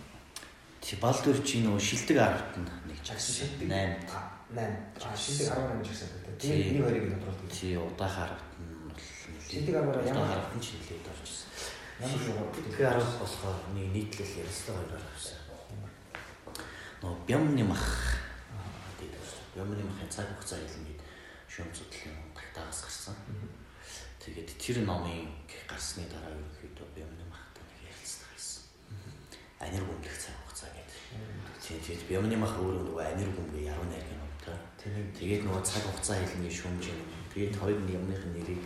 Чи балдурлж нөгөө шилдэг 10-т нэг жагсан шилдэг 8 8 а шилдэг 18 жагсан гэдэг. Тэгээд нэг хоёрыг тодруулдаг. Чи удаах 10-т нь бол шилдэг 10-аар ямар 10-т нь шилдээд орчихсон. Ямар шилдэг 10 болохоор нэг нийтлэл ярилцлага хоёроор авсан. Нөгөө бямны мах гэдэг. Бямны махын цаг хугацаа хэлнэ шүүм судлалын тагтаагаас гарсан. Тэгээд тэр номын гарсны дараа ерөнхийдөө би өмнө махтай нэг ярилцдаг байсан. Анир гүмлэх цаг хугацаа гэдэг. Тэгээд би өмнө мах өөрөө нөгөө анир гүмгээ яруу найргийн номтой. Тэгээд нөгөө цаг хугацаа хэлний шүүмж юм. Тэгээд хоёр нь юмныхын нэрийг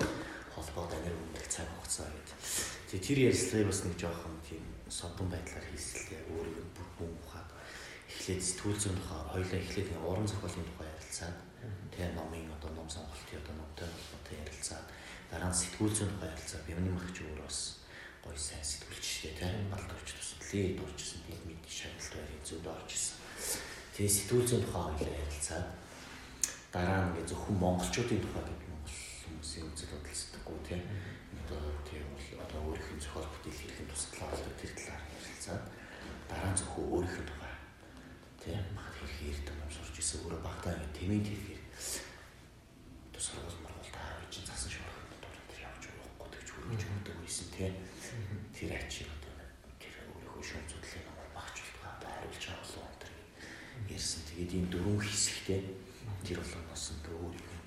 холбоод анир гүмлэх цаг хугацаа гэдэг. Тэгээд тэр ярилцлагыг бас нэг жоохон тийм содон байдлаар хийсэлээ. Өөрийг бүр бүм ухаад эхлээд сэтгүүл зүйн тухай хоёлаа эхлээд уран зохиолын тухай ярилцаад тэгээ номын одоо ном сонголтын одоо номтой холбоотой ярилцаад дараа нь сэтгүүл зүйн тухай ярилцаа бивны махч өөр бас гоё сайн сэтгүүлчтэй тийм балдавч туслалээ дурчсан би мэд шагналт байрын зөвд орж исэн. Тэгээ сэтгүүл зүйн тухай хоёлаа ярилцаа дараа нь ингээ зөвхөн монголчуудын тухай гэдэг монгол хүмүүсийн үзэл бодол сэтгэхгүй тийм одоо тийм бол одоо өөрийнх нь зохиол бүтээл хэрхэн туслалаа болдог тэр талаар ярилцаад дараа нь зөвхөн өөрийнх нь тухай тийм багт хэрхэн ярьдаг юм сурч исэн өөрөө багтаа ингээ тэмээд хэлэхээр тусгал гэж тийм. Тэр ачи одоо тэр өөрийнхөө шүүм судлалын номоор багч болтугай хариулж байгаа болов уу тэр ярьсан. Тэгээд ийм дөрвөн хэсэгтэй тэр болгоноос нь өөрийнхөө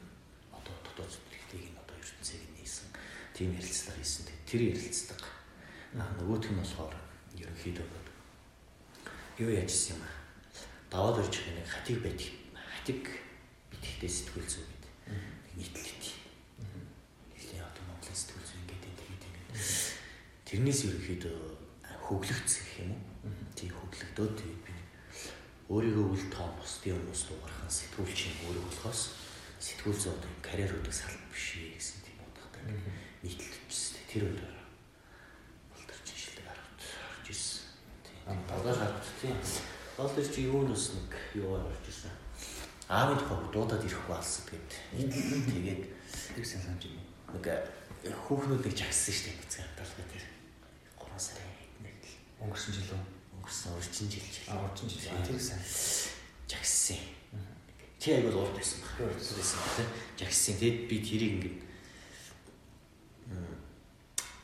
одоо дотоод зүтгэлтийг нь одоо ертөнцийг нээсэн тийм ярилцлага хийсэн. Тэр ярилцдаг. Аа нөгөөх нь болохоор ерөнхийдөө юу яажсэн юм аа. Даваад ирж байгаа нэг хатиг байдаг. Хатиг битгэхдээ сэтгүүл зүй гэдэг. Нийтлэл тэрнээс ерөөхдөө хөглөгдсөн гэх юм уу? Тийм хөглөгдөөд тэгээд би өөрийгөө үл тоон бусдын өмнөөс дуурахын сэтгүүлчийн өөрөө болохоос сэтгүүл зүйн одоо карьер өдөг салбар биш ээ гэсэн тийм бодохтой нийтлэлчсэн. Тэр өдөр болторч шилдэг харагд орж ирсэн. Тийм. Багаж харагд тийм. Бол тэр чи юунаас нэг юугаар орж ирсэн. Аавын тухай дуудаад ирэхгүй алсад гэд. Тэгээд тэр сайн санаж байна. Нэг хүүхнүүд нэг жагссан шүү дээ гэсэн талбай дээр. 3 сарын хэднэр л өнгөрсөн жил үү? Өнгөрсөн урчин жил. А урчин жил. Тэр сайн. Жагссан. Чи айгуул урд байсан баг. Урд байсан тийм. Жагссан. Тэгэд би тэрийг ингээд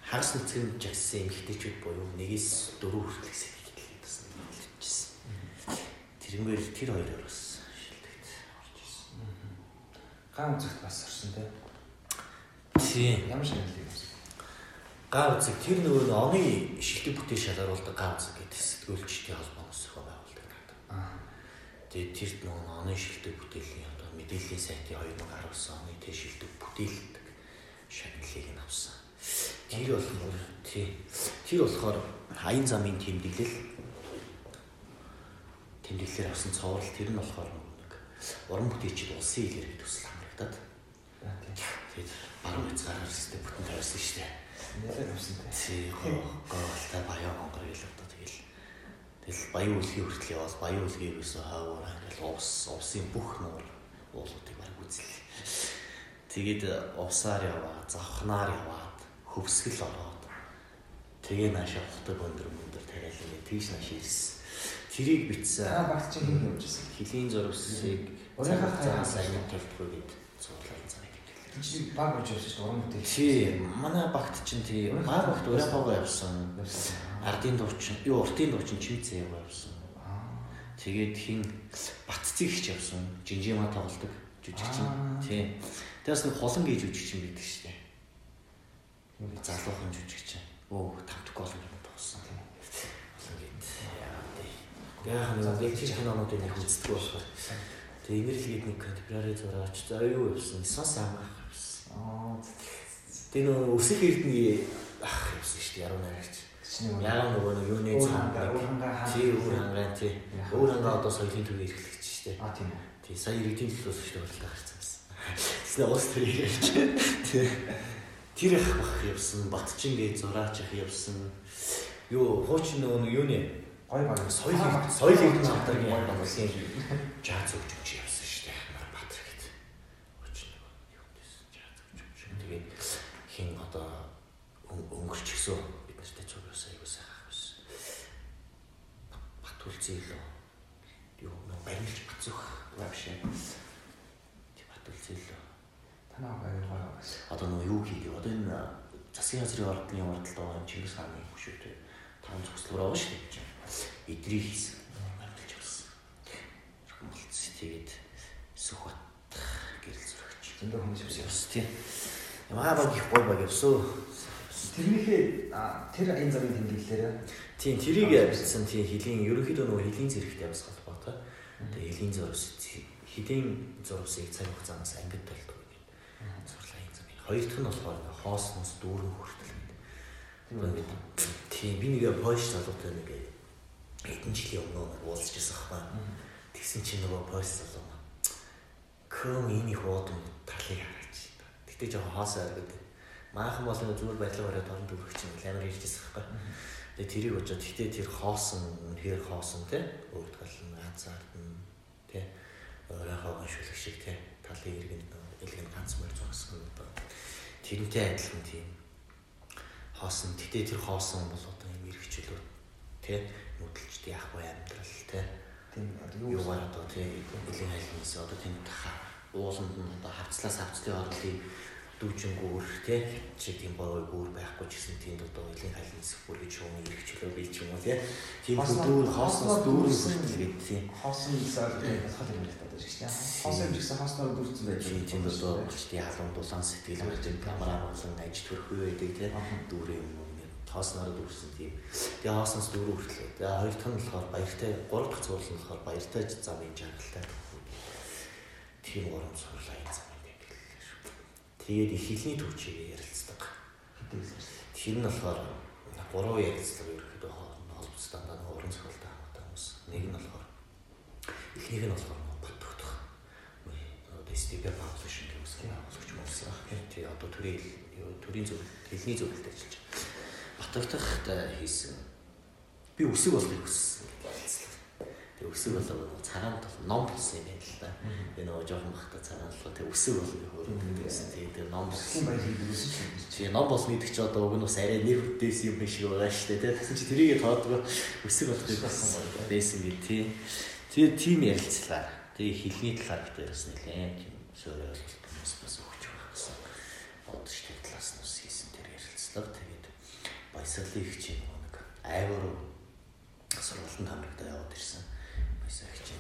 хагас нүцгэн жагссан эмэгтэйчүүд буюу нэгээс дөрөв хүртэл хэсэг бас хэлчихсэн. Тэрнгээр тэр хоёроор бас шилдэгт орж ирсэн. Ган үзэгт бас орсон тийм. Тийм. Ямар шагнал Гав үзэг тэр нөгөө оны шилдэг бүтээл шалгаруулдаг гав үзэг гэдэг сэтгүүлчдийн холбооноос зохион байгуулдаг. Аа. Тэгээд тэр нөгөө оны шилдэг бүтээлийн одоо мэдээллийн сайтын 2019 оны тэр шилдэг бүтээлдэг шагналыг нь авсан. Тэр болохоор тий. Тэр болохоор хаян замын тэмдэглэл тэмдэглэлээр авсан цоврал тэр нь болохоор нэг уран бүтээлчд улсын илэрхий төсөл хамрагдаад тэгээд баруун хязгаараар систем бүтэн тавьсан шүү дээ. Нэлээд авсан тий. Гоолтай баян хонгор гэл одоо тэгэл тэгэл баян үлгийн хүртэл яваад баян үлгийн ерөөсөө хавар ингээл увс увсын бүх нуур уулуудыг баг үзлээ. Тэгээд увсаар яваа, завхнаар яваад хөвсгөл ороод тэгээ наашаа хотог өндөр өндөр тариал ингээ тийш нааш ирсэн. Тэрийг битсэн. Аа багт чинь хин явж байсан. Хилийн зурвсыг Өөрийнхөө цагаан хайраа сайн тавьдгүй гэд зурлаа цааныг тэмдэглээ. Чи баг болж явсан шүү дээ уран бүтээл. Тий, манай багт чинь тий, баг багт урайхаагаа явсан. Ардын дуучин, юу уртын дуучин чивцээ явсан. Тэгээд хин батцыг хч явсан. Жинжима тоглолдог жүжигчин. Тий. Тэгээс нэг холон гэж жүжигчин байдаг шүү дээ. Залуухан жүжигчин. Өө тавтг олон юм тоглосон. Холон гэд. Яа тий. Яг нэг яг тэр кинонуудыг нэг үздэг болохоор. Тэгээ имэрлгээд нэг контемпорари зураач за юу явсан. Сос амгаах. Аа Тэгээ нөө өсөх эрдний ах явсан шүү дээ. Яруу найрагч. Яагаад нөгөө нэг юуны цаана хангаа, өөр хангаа хаана- тий өөр хангаа одоо соёлын төвийн эрхлэгч шүү дээ. Аа тийм үү. Тий сая иргэдийн дээ болтой гарсан байсан. Тэснэ уус тэр ярьж. Тий. Тэр ах бах явсан, батчин гээ зураач ах явсан. Юу хуучин нөгөө юуны Гой баг. соёлын соёлын хамтаргийн байгууллагын жаз өгч өгч явсан шүү дээ. Нар Баатар гэдэг. Хуучин нөгөө юу гэсэн жаз өгч өгч. Тэгээд хин одоо гисэн бид нартай цуг явсан юу сайхан байсан. Батулцээ лөө. Юу нөө барилж бацөх вообще. Тий батулцээ лөө. Танаа гой бас. Одоо нөө юу хийдэг? Одоо энэ засгийн газрын ордны ордолд байгаа Чингис хааны хөшөөтэй таван зөвслөр байгаа шүү дээ. Эдрийг хийсэн. Барилж явсан. Ирхэн болцсон. Тэгээд сүх бат гэрэл зурагч. Зөндөө хүмүүс явсан. Явс тий. Ямаа баг их гой баг явсуу. Тэрнийхээ тэр аян замын тэмдэглэлээр Тийм тэрийг ярьсан тийм хилийн ерөнхийдөө нөгөө хилийн зэрэгтэй бас холбоотой. Тэгээ хилийн зурвас хилийн зурвасыг цаг хугацаанаас ангид толдог гэдэг. Сурлаа юм замын. Хоёр дахь нь болохоор хоосноос дүүрэн хүртэл гэдэг. Тийм би нэг польш залуутай нэг хэдэн жилийн өмнө нэг уулзч байсан хаа. Тэгсэн чинь нөгөө польш залуу. Ком энэ их уудам талыг хараач. Гэтэ жоохон хоосоо гэдэг. Маахан бол зүгээр барилга бариад орон дүүрэх чинь амар иржсэн хаа. Тэгээ тэрийг бодож гэтээ тэр хоосон үнэхээр хоосон те өөртгөл нь ганцаард нь те өөрийнхөө шүлэг шиг те талын иргэн илгэн ганц мөр зогссон одоо. Тэрнтэй адилхан тийм хоосон гэтээ тэр хоосон бол одоо юм эргчлүүд те нүдэлчд яахгүй амьдрал те тийм юу юугаар одоо те илийн хайлнаас одоо тийм ууланд нь одоо хавцлаас хавцлын орлыг дүүчин гүүр те чи тийм боо гүүр байхгүй ч гэсэн тийм одоо илийн хайлнаас бүр гэж юм эргчлөө бий ч юм уу те тийм дүүр хооснос дүүрэн гэдэг тийм хоосон гэсэн батхал юм. Байна одоо шиг. Хоосон юм гэсэн хоосноор дүүрсэн байж тийм тийм одоо болчтой халуун дулаан сэтгэл гарч камера болон аж төрхөө байдаг те дүүрэн юм уу тоосноор дүүрсэн тийм. Тэгээ хоосноос дүүрэн хүртэл тэгээ хоёр дахь нь болохоор баяртай гурав дахь зурлал нь болохоор баяртай замын жаргалтай. Тийм гурван тэгээд их хилний төвчийг ярилцдаг тэр нь болохоор гурван ярилцлага ерөөхдөө хооронд холбоцтой дандаа нэг уран зохиолтой хамаатай хүмүүс нэг нь болохоор эхнийх нь болохоор баттгдах одоо стипер паблишинг гэх үсгийн агуулгач болсон. Тий одоо төрийн төрийн зөвлөлт хэлний зөвлөлт ажиллаж байгаа. Батгдахт хийсэн би өсөг болохыг хүссэн. Тэгээ өсөг нөгөө цагаан тол ном болсон юм да. Би нөгөө жоохон бахта цагаан толгой тэгээ өсөг болохыг хөөрөнд гэсэн. Тэгээ тэгээ ном Өсгийн баяр хийдгсэн шүү. Чи ном болсон гэдэг чи одоо уг нь бас арай нэр хүтээс юм биш байгаа шүү дээ. Тэгсэн чи тэрийг тоодгоо өсөг болохыг байсан гэдэг тий. Тэгээ тийм ярилцлаа. Тэгээ хилний талаар бит ярьсан нэлээ. Тийм сөөрэй ойлголт хүмүүс бас өгч байгаа гэсэн. Бодож тэр талаас нь бас хийсэн тэр ярилцлага. Тэгээд баясгалын их чинь нэг айвар сургалтанд хамрагдаа яваад ирсэн.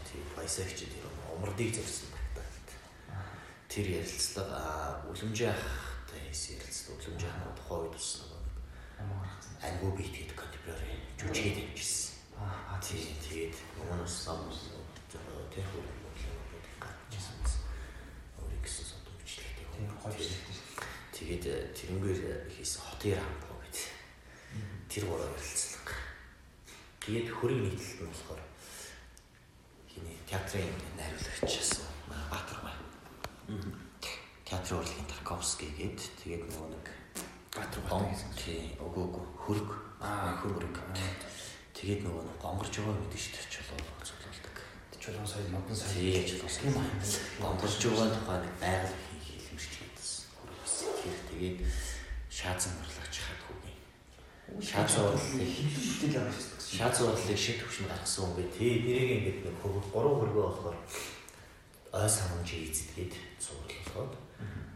Тий чинь тэр умрдыг зорьсон багтаа. Тэр ярилцлага үлэмжийн ахтай хийсэн ярилцлага. Үлэмжийн ах тухайн үед Амар гаргасан. альбом бит гэдэг контемпорари жүжигэд явжсэн. Аа тий тэгээд өмнөөс сам тэр хөрөнгө гаргажсэн. Өөрийн гэсэн тийм гоё шүү. Тэгээд тэрнгээр хийсэн хотын хамбуу гэж. Тэр гурав ярилцсан. Тэгээд хөрөг нийтлэл нь болохоор театрын найруулагч байсан Баатар бай. Театрын урлагийн Тарковский гээд тэгээд нөгөө нэг Баатар гон тий үгүй үгүй хөрөг аа хөрөг. Тэгээд нөгөө нэг гонгорж байгаа гэдэг дээ чулуу цуглуулдаг. Чулуун сая модон сая. Тий чулуу юм аа. Гонгорж байгаа тухай нэг байгаль хэлмэрч гэдсэн. Тэр тэгээд шаазан урлагч хатгуугийн. Шаазан урлагийг Хилтэй л байгаа шүү шаазан урлагийг шид төвшөнд гаргасан юм бэ. Тий нэрийг ингээд нэг хөрөг гурван хөргөө болохоор ой самж ийзгээд цуурлуулаад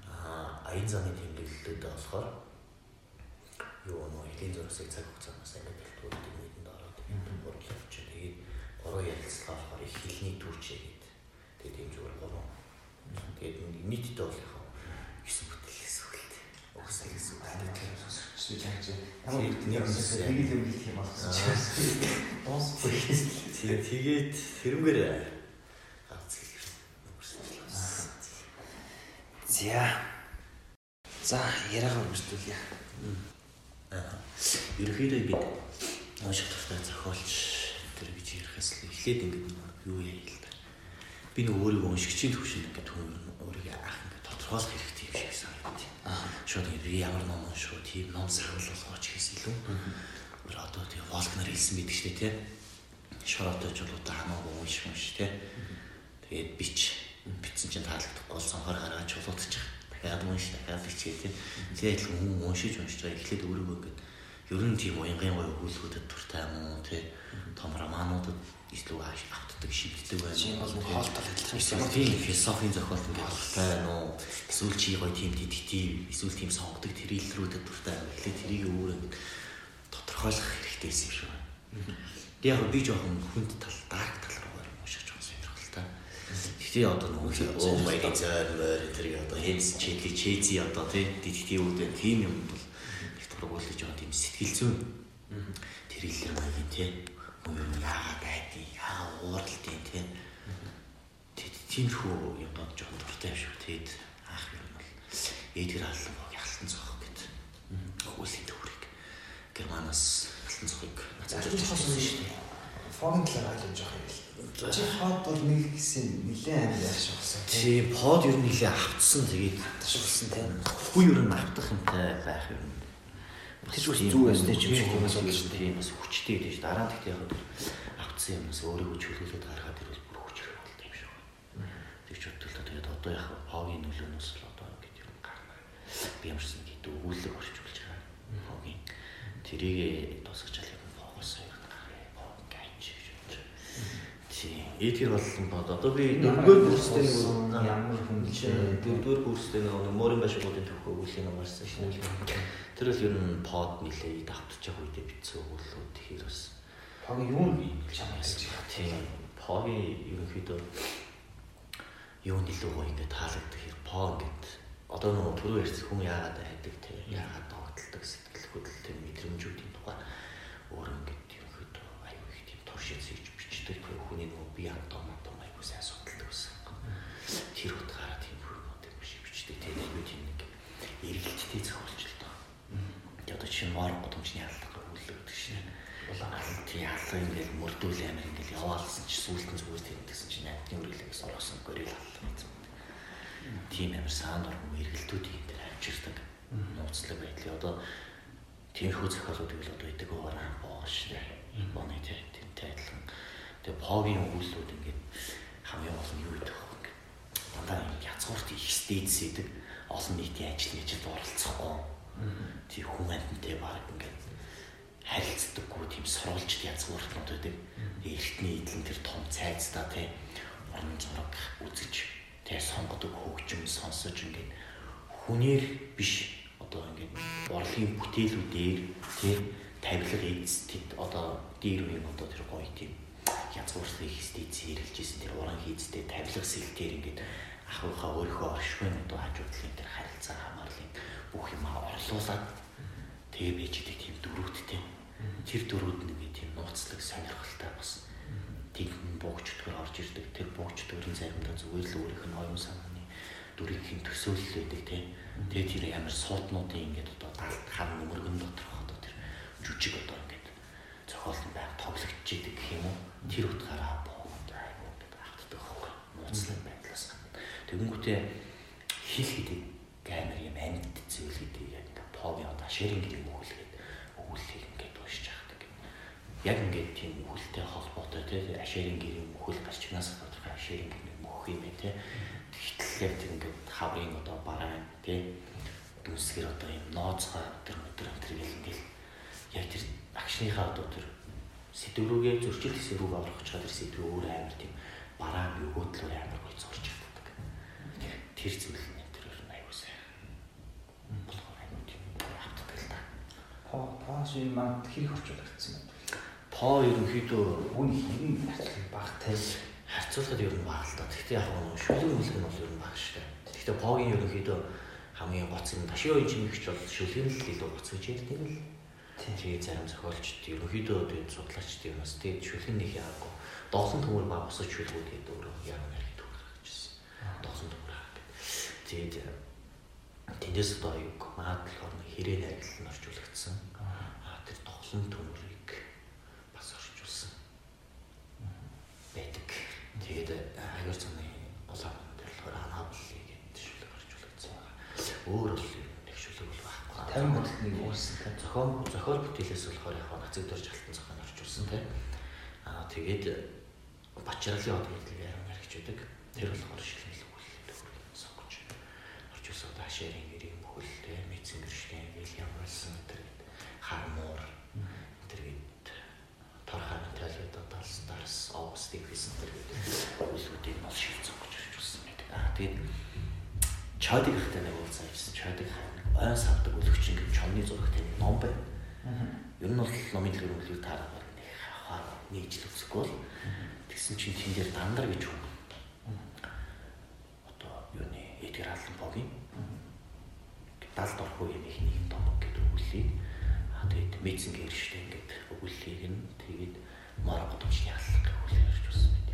аа аян замын тэмдэглэлүүд болохоор юу нөө хэлийн зурсыг цаг хугацаанаас ингээд бэлтгүүлдэг нийтэнд ороод борлуулж тэгээд гурван ярилцлага болохоор их хэлний түүчээ гээд тэгээд тийм зүгээр гурван тэгээд нийтдээ бол яг гэсэн бүтэл гэсэн үг л дээ. Угсаа гэсэн үг. Эсвэл яг чи нэг юм хэлэх юм болсон чи. Дуус Тэгээд тэгээд тэрнгээр хаац хэлэх. За. За, яриагаа үргэлжлүүлье. Ерөнхийдөө бид унших туфтаа зохиолч тэр гэж ярихаас л эхлээд ингээд юу яа л да. Би нэг өөрийгөө уншигчийн төвшөнд ингээд хүн өөрийгөө ах ингээд тодорхойлох хэрэгтэй юм шиг санагдав. Шууд ингээд би ямар ном уншуу, тийм ном санал болгоо ч гэсэн илүү. Одоо тийм Волкнер хэлсэн байдаг шүү дээ, тий. Шоротойч бол одоо хамаагүй унших юм шиг тий. Тэгээд бич битсэн чинь таалагдахгүй бол сонхоор гараад чулуудчих. Дахиад унш, дахиад бичээ тий. Тэгээд адилхан хүн уншиж уншиж байгаа эхлээд өөрийгөө ингээд ер нь тийм уянгийн гоё хөлгүүдэд дуртай юм уу тий. Том романуудад илүү ааш автдаг шийддэг байна. Чи бол хоолтол адилхан юм. тийм философийн зохиолт ингээд байна уу? Эсвэл чи гоё тийм детектив, эсвэл тийм сонгодог триллерүүдэд дуртай байна. Тэгэхээр тэрийг өөр ингээд тодорхойлох хэрэгтэйсэн юм шиг байна. Яг би жоохон хүнд тал, дарк тал руу уушиж жоохон сонирхолтой. Гэхдээ одоо нөгөө оо май гэзэр мөр тэр одоо хэнс чили чизи одоо тий детективүүд тийм юм бол их дургуулж байгаа тийм сэтгэл зүйн триллер маягийн тий мөн юм яагаад байдгийг яа ууралтын тий тиймэрхүү юм дод жоохон дуртай юм шиг тэгэд аах юм бол эдгэр аллан бог ялсан зохих гэд өгөөсийн төврийг германаас ялсан зохих Залхуус шүү дээ. Фогийн талаар ойлгож байгаа юм. Чи хаад бол нэг гэсэн нэлээд амир яаш болсон. Тийм под ер нь нэлээ автсан тэгээд Ташуулсан тийм. хүү ер нь автах юмтай байх юм. Тэр бас зүг байсны ч юм шиг юм болж шүү дээ. бас хүчтэй гэдэг чинь дараа нь тэгтээ яг автсан юмас өөрийгөө чөлөөлөд гаргаад ирвэл бүр хүч хэрэгтэй юм шиг байна. Тэг ч бодлоо тэгээд одоо яг хогийн нөлөөнөөс л одоо ингэж юм гарна. Би ямарсан гэдэг өгүүлэг орчуулж байгаа. Хогийн тэрийг тусгаж аль юм фокус хоёр гараа. Фок гайч гэж бодож. Тийм. Эдгэр болон бод одоо би дөрөвдүгээр курстэй нэг ямар хүн ч дөрөвдүгээр курстэй нэг морин башгуудын төвхөө өгүүлэх юм гарсан шнэ. Тэр бол ер нь под нилээ байгаа үедээ битсэн өгүүлэлүүд тэгэхээр бас фогийн юу гэж. тийм. Погийн ерөнхийдөө юу нэлээд гоё ингээд таалагддаг хэр по ингээд одоо нөгөө түрүү ярьсан хүн яагаад хайдаг те? Яагаад догтлдог сэтгэл хөдлөл тэр мэдрэмжүүдийн тухай өөр ингээд ерөнхийдөө аюу их тийм туршиж хийж бичдэг тэр хүний нөгөө бие амтан амтан аюу сайн судалдаг гэсэн. Тэр утгаараа тийм хүмүүс юм шиг бичдэг те аюу тийм нэг эргэлттэй зохиолч л доо. Тэгээ одоо чинь маар годомчны яллага үлддэг шнэ. Улаан тий яллага ингээд мөрдүүл амир ингээд яваалсан чи сүүлдэн зүгээр тэмдэгсэн чи найдны үргэлээс орсон горил аллах гэсэн. Тийм амир саанд орно эргэлтүүдийг энэ дээр авчирдаг. Нууцлаг байдлыг одоо тиймэрхүү зохиолуудыг л одоо идэг уураа боош нэ. Боны тэнтэй адилхан. Тэгээ погийн өгүүлбэрүүд ингээд хамгийн гол нь юу гэдэг вэ? Ингээд дандаа язгуурт их стейдсэдэг олон нийтийн ажил нэжилд оролцохгүй. Тий хүн амьтантай баг ингээд харилцдаггүй тийм сурвалжд язгууртнууд байдаг. Эртний эдлэн тэр том цайцтай тий орон зураг үзэж тий сонгодог хөгжим сонсож ингээд хүнээр биш одоо ингээд борлогын бүтээлүүдээр тий тавилга эзэд одоо дээр үеийн одоо тэр гоё тийм язгуурсан их стейц хэрэлжсэн тэр уран хийцтэй тавилга сэлтээр ингээд ахуйхаа өөрийнхөө оршихуй одоо хажуудлын тэр харилцаа хамаарлын бүх юм орлуулад тэгээ байж идэг тийм дөрүүдтэй. Тэр дөрүүд нэг тийм нууцлаг сонирхолтой бас тийм буугч өдгөр орж ирдэг. Тэр буугч өдгөрийн заримдаа зүгээр л өөрийнх нь оюун санааны дүрийг хин төсөөлөл байдаг тийм. Тэгээд тэр ямар суутнуудын ингээд одоо далд хам нөмөргөн доторх одоо тэр жүжиг одоо ингээд зохиолн байг тоглогдож идэг гэх юм уу. Тэр утгаараа богд айгуу ингээд автдаг хог нууцлаг байдлаас. Тэгэнгүүтээ хэл гэдэг гаймар юм амьд зүйл гэдэг яг ингээд погийн одоо шэринг гэдэг өгүүлгээд өгүүлгийг ингээд уншиж ахдаг. Яг ингээд тийм өгүүлтэй холбоотой тийм ашэринг гэрийн өгүүл гарч чигнаас тодорхой ашэринг мөх юм байна тийм хитлээ тэр ингээд хаврын одоо бараан тий дүнсгэр одоо юм нооцгой тэр өдөр тэр гэл ингээл яг тэр агшныхаа одоо тэр сэдв рүүгээ зөрчил рүүгээ орох чад тэр сэдв өөр амар тийм бараан өгөөдлөөр амар зорж чаддаг. Тэр зүйл нь тэр ер нь аюу сайн. Болохоор аюу тийм автдаг л та. По по шин манд хэрэг орчуулагдсан юм. По ерөнхийдөө Үүний хэрэг багтай харьцуулахад ер нь бага л да. Гэхдээ яг нь шүлэг нь бол ер нь бага шүү дээ. Гэхдээ погийн ерөнхийдөө хамгийн гоц юм ташио инженерч бол шүлэг нь л илүү гоц гэж ярьдаг л. Тэгээ зарим зохиолчд ерөнхийдөө тэгээд судлаачд юм бас тэгээд шүлэг нэг яагүй. Доосон төмөр ба бусад шүлгүүд гэдэг өөрөө яг гарчихсан. Доосон төмөр хаа гэдэг. Тэгээд тэндээс одоо юу магадлал орны хэрэг найрал нь орчуулагдсан. Аа тэр доосон төмөрийг бас орчуулсан байдаг. Тэгээд аяар цаны улаан дээр болохоор анабли гэдэг шүлэг орчуулагдсан байна. Өөр бол нэг шүлэг бол байхгүй. 50 мөдөлтний үүссэн тэ. зохион зохиол бүтээлээс болохоор яг нацэг дөрж алтан зохион орчуулсан тийм. Аа тэгээд Бачралын од гэдэг харагч байдаг. Тэр болохоор сонгож хашаарын гэрийн бүхэл тийм Мицэнгэрштэй Вильям Вилсон тэр хармуур тэр гээд торханы талууд далс дарс Оустиг гэсэн тэр үйлүүдийг бас шил сонгож орчуулсан байдаг. Аа тэгээд Чадиг ихтэй нэг уулзсан гэсэн. Чадиг ойн савдаг өлөгч ингээд чонны зурагтай ном байна. Ер нь бол номын дэлгэр үлгэр таарах бол нэг хаа нэг жил үсэхгүй бол тэгсэн чинь тэн дээр дандар гэж хүн. Одоо юуны Эдгар Аллан Погийн далд орох үеийн их нэг ном гэдэг өгүүллийг аа тэгээд мэдсэн гэрштэй ингээд өгүүллийг нь тэгээд морог годомчны аллах гэх өгүүллийг орж ирсэн байт.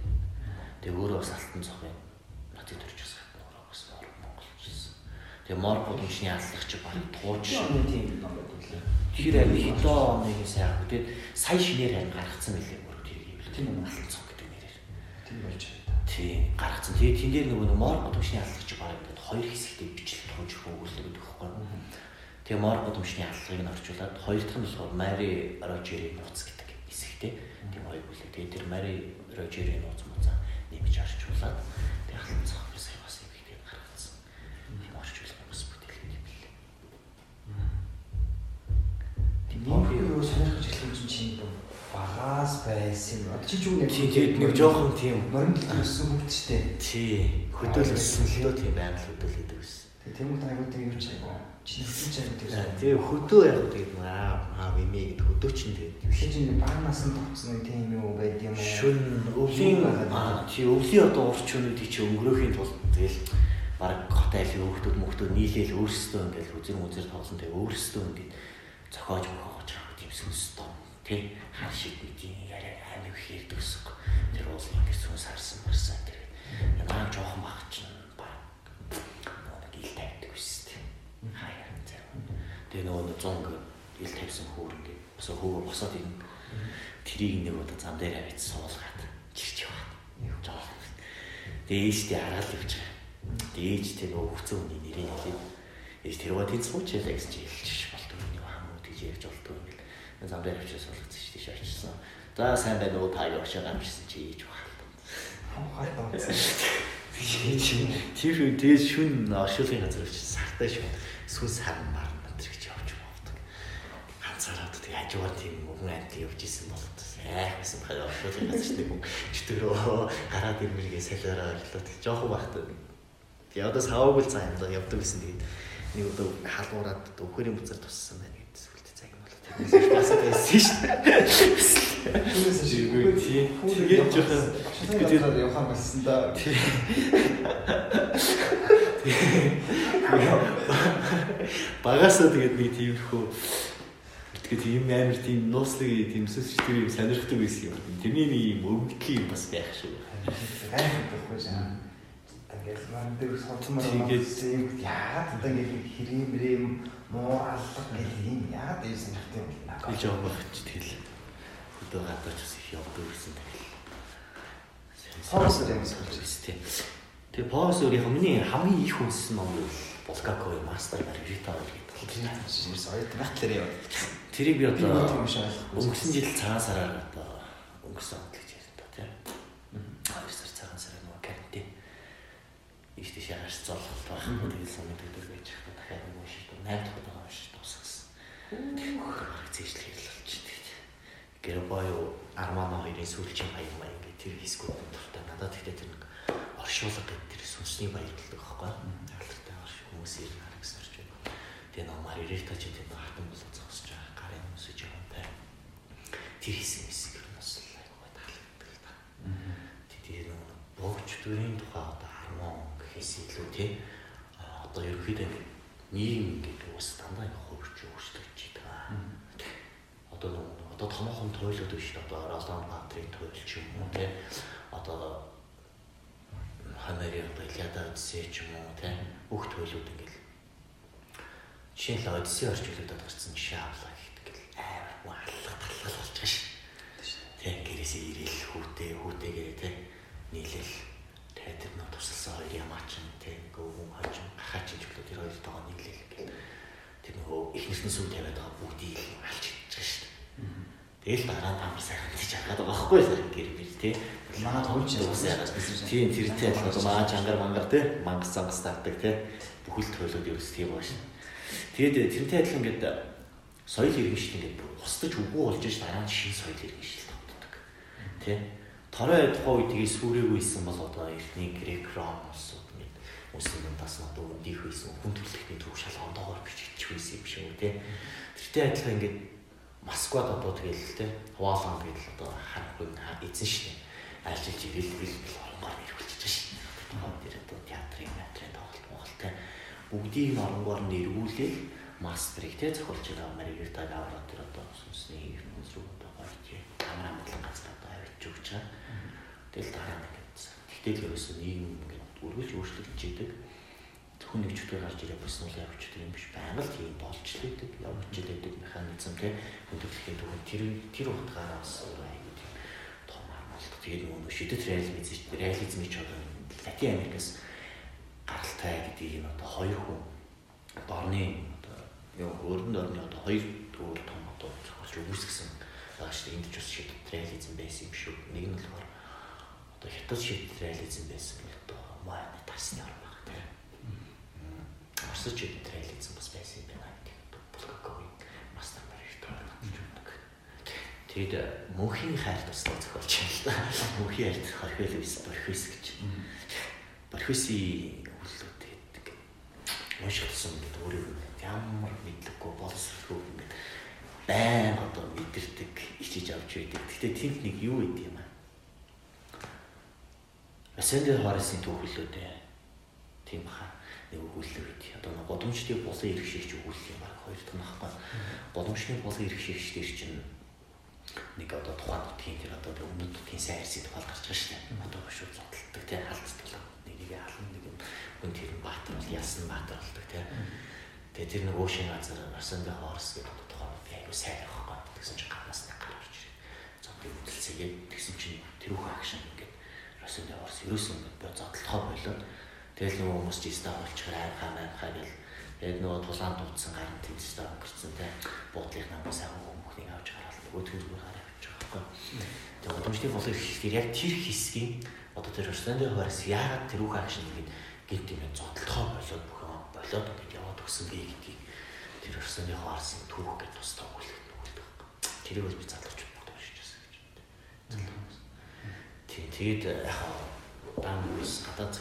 Тэгээд өөрөө бас алтан цохын надад төрж байсан өөрөө бас морог монголчсэн. Тэгээд морог годомчны аллах чи баг тууж Шин тийм ном байдаг. Тэр амин хитоо нэг сайн аа. Тэгээд сая шинээр харин гаргацсан байлээ өөрөө тэр юм. Тийм үү? алтан цог гэдэг нэрээр. Тийм болж байна. Тий, гаргацсан. Тэгээд тэн дээр нөгөө нэг морог годомчны аллах чи баг хоёр хэсэгтээ бичлэг тууж өгүүлдэг гэдэг байхгүй. Тэгээ морог годомчны аллагыг нь орчуулад хоёр дахь нь болохоор Мари Рожери нууц гэдэг хэсэгтэй. Тийм хоёр бүлэг. Тэгээд тэр Мари Рожери нууц муцаа нэмж орчуулад тэгээд халуун цог бас бас юм гэдэг гаргацсан. Тийм орчуулга бас бүтээлэг юм билээ. Тийм юу сонирхож эхлэх юм чинь чинь багаас байсан юм. Чи ч юу нэг Тий, тэгээд нэг жоохон тийм морин дэлгэр өссөн хөвт штэ. Тий, хөдөөл өссөн л дөө тийм аим л хөдөөл гэдэг ус. Тэгээ тэмүүт аягүй тийм юм чинь. Чи нэгэн чинь тийм. Тэгээ хөдөө яг тэгээд аа аа вимээ гэдэг хөдөө чинь тэгээд Чи чинь багнаас нь тогтсон тийм юм уу байд юм уу? шүн өвлийн тий өвлийн одоо урчнуудыг чи өнгөрөөхийн тулд тэгэл баг хот айлын хөөхтүүд мөхтүүд нийлээл өөрсдөө ингээл үзэр мүзэр тоглосон тэгээ өөрсдөө ингээд зохиож мөхөж байгаа тийм сүнс том тий хар шиг нэг тийм яриа амиг хэрдэг гэсэн. Тэр уул ингээд сүнс харсан марсан тэр наа жоохон баг чинь баг нэг ил тавьдаг үст. Хаяа зэрэг. Тэгээ нөгөө 100 ил тавьсан хөөр ингээд босоо хөөгөө босоод ирнэ. Тэрийг нэг удаа зам дээр аваад суулгаад чирч яваад. Жоох. Тэгээ ээжтэй хараад явж байгаа. Тэгээ ээжтэй нөгөө хүцэн хүний нэрийг хэлээд ээж тэр гоо тэнд сууч ялаа чи хэлчих болдог юм хамуу гэж ярьж болдог. Зам дээр авчиж суулгацсан чи тийш очсон. За сайн байна уу та юу очоо гамжсан чи ээж баг. Хай баа. Тэр хүн дээс шүн ошуулгын газар очиж сартай шүү. Сүнс харан марна тэр гэж явж болдог. Ганцаараа тэг хажуугаар тийм мөнгө амтл явж исэн болоод айх байсан бахаа ошуулгын газар чинь мөнгө чөтгөрөө гараад ирмэргээ салиараа орлоо тэг жоохон бахтаа. Тэг одоо саваагүй л цаа юм да явдаг гэсэн тэгээд нэг удаа халуураад өхөрийн буцаар туссан байна юм бас байсан шүү. Түүнээс шиг Үгүй, тий. Тэгээд жоохон- тэгээд явахаар болсон да. Багасаа тэгээд нэг тиймэрхүү тэгээд тийм амар тийм нууцлыг тийм сүсчтэй юм сонирхдаг байсан юм. Тэрний нэг юм өвдгий юм бас байх шүү. Гайхах байхгүй. Ингээд маань дээр сонцмор юм яагаад одоо ингээд хэрэм мэрэм муураллаг гэл юм яагаад ийм сонирхт юм бэ? Явах багч тэгэл хөдөө гадаач бас их явдаг гэсэн тэгэл. Юм суулж байсан тийм. Тэгээ Фокус өөр яг миний хамгийн их үнсэн ном бол Булгакови мастер Маргарита гэдэг. Тэр чинь соёд натлаар яваад. Тэрийг би одоо өнгөрсөн жил цагаан сараар одоо өнгөрсөн он гэж ярьсан та тийм. Аа сар цагаан сараар нөгөө карантин. Ийш тийш яарч золголт байх. Тэгэл санагддаг байж байгаа. Дахиад нөгөө шийд 8 дахь удаа уншиж дуусгасан. Хөөе зээжлэх хэрэг болж тийм. Гэр боё Армано хоёрын сүүлчийн баяр маяг гэх тэр хэсгүүд дуртай. Надад тэгтээ тэр нэг оршуулга гэдэг тэр сүнсний баяр гэдэг байхгүй. Алдартай орш хүмүүс ирэх хараг сарж байна. Тэгээ намаар ирэх тач тэр хатан болоо зогсож байгаа. Гарын хүмүүсж байгаа байна. Тэр хэсэг хэсэг нь бас айгүй таалагддаг та. Тэр богч төрийн тухай одоо хармон гэхээс илүү тий одоо ерөөхдөө нийгэм гэдэг бас дандаа. Одоо одоо томоохон туйлууд биш одоо Ролан Патрик туйл ч юм уу тий одоо Хамери одоо Илиада Одиссей ч юм уу тий бүх туйлууд ингээл. Жишээ нь Одиссей орчуулдаг гарсан жишээ авлаа гэдэг л амар аллах талхал болж байгаа шүү. Тий. Гэрээсээ ирээл хүүтэй хүүтэйгээ тий нийлэл тий тэр нөө тусалсан хоёр ямаач тий гөвөн хаж хаач ч болоо тэр хоёр тоогоо нийлэл гэл. Тэр нөгөө их нэгэн сүв тавиад байгаа бүгдийг алж идчихэж шүү. Тэгэл дараа нь амар сайхан тийж хараад байгаа байхгүй сайн гэр бир тий. Манай товч ус яагаад тийм тэртэй адилхан маа чангар мангар тий мангас цангас таадаг тий бүхэл тойлоод ерөөс тийм бааш. Тэгээд тэрнтэй адилхан ингээд соёл иргэншил ингээд устж үгүй болж ш дараа нь шин соёл иргэншил тогтдог. Тий. Торой тухай үед тгий сүрээгүйсэн бол одоо эртний грек ром улсууд ингээд үсэн даас надад өндих байсан хүн төрөлхтний төв шалгоондоогоор бичиж байсан юм шиг үү тий. Тэртэй адилхан ингээд Москвад одоо тэгэл те Хуалан гэдэл одоо харахгүй эзэн шүү дээ. Айлчилж ирэл бил бил оронгоор ирүүлчихэж шин. Тэр одоо театрын театрын тоглолт Монгол те бүгдийг оронгоор нь эргүүлээл мастрыг те зохиолч байгаа Маргарита Гавра тэр одоо сүнсний хүмүүс рүү одоо гоё камера болон газар одоо авчиж өгч байгаа. Тэгэл дараа нь ингээд тэгтэл ерөөсөө нийгэм ингээд үргэлж өөрчлөгдөж идэг хүн нэг чөтгөр гарч ирээ бүснүүл явчихдаг юм биш. Байнга л тийм болж л байдаг явж л байдаг механизм тий хөдөлгөхийн түүх тэр тэр утгаараа бас айгүй тийм том амлалт тэгээд нөгөө шидэт реализм реализм ч одоо Латин Америкаас гаралтай гэдэг юм одоо хоёр хүн дорны одоо юу өөрөнд орны одоо хоёр өөр том одоо зохиолч үүсгэсэн байгаа шүү дээ. Энд ч бас шидэт реализм байсан юм шүү. Нэг нь болохоор одоо хятад шидэт реализм байсан бол одоо маань тасны орн Орсоч реализм бас байсан юм байна гэдэг Булгаковын мастер баригтай байдаг. Тэгэд мөнхийн хайр туслаа зохиолч юм л да. Мөнхийн хайр хорхиол биш борхис гэж. Борхисын үйлдэл гэдэг. Уншигдсан гэдэг өөрөө ямар мэдлэггүй боловсролгүй ингээд байн одоо мэдэрдэг ичиж авч байдаг. Гэхдээ тэнд нэг юу гэдэг юм аа. Асендер Хорсын түүхлүүдээ тийм хаа нэг өгүүлэл гэдэг. Одоо нэг годомчдын булан ирэх шигч өгүүлэл юм баг хоёр дахь нь ахгүй. Годомчны булан ирэх шигч дээр чинь нэг одоо тухайн нутгийн тэр одоо өмнөд нутгийн сайн арсын тухай гарч байгаа шүү дээ. Одоо бошуу зодтолдог тий халдцдаг. Нэг нэг алан нэг хүн тэр баатар бол ясан баатар болдог тий. Тэгээ тэр нэг өшийн газар Арсенда Хорс гэдэг тухайн айгу сайн байхгүй. Тэгсэн чинь гаднаас нэг гарч ирээ. Зодтыг хөдөлсөгээд тэгсэн чинь тэр үхэн акшн ингээд Арсенда Хорс ерөөсөн ингээд зодтолтоо болоод Тэгэл нөгөө хүмүүс ч ста болчихоор аимхаа аимхаа гэл тэгээд нөгөө тулаан дуудсан гарын тэмцэлтэй өнгөрцөн те буудлын намаас агуу хүмүүхнийг авч гараад нөгөө төргөр гараа авч байгаа байхгүй. Тэгээд удамжлын болов ихээр яг тэр хэсгийн одоо тэр Орсландын хойроос яагаад тэр үх акшн гэдэг гинт юм зодтолтоо болоод бүхэн болоод ингээд яваад өгсөн бэ гэдгийг тэр Орсландын хойроос түүх гэж тусдаа өгүүлэх нүгэлдэг байхгүй. Тэрийг бол би залгууч бодож байсан гэж. Тэгээд яг дан үс гадаад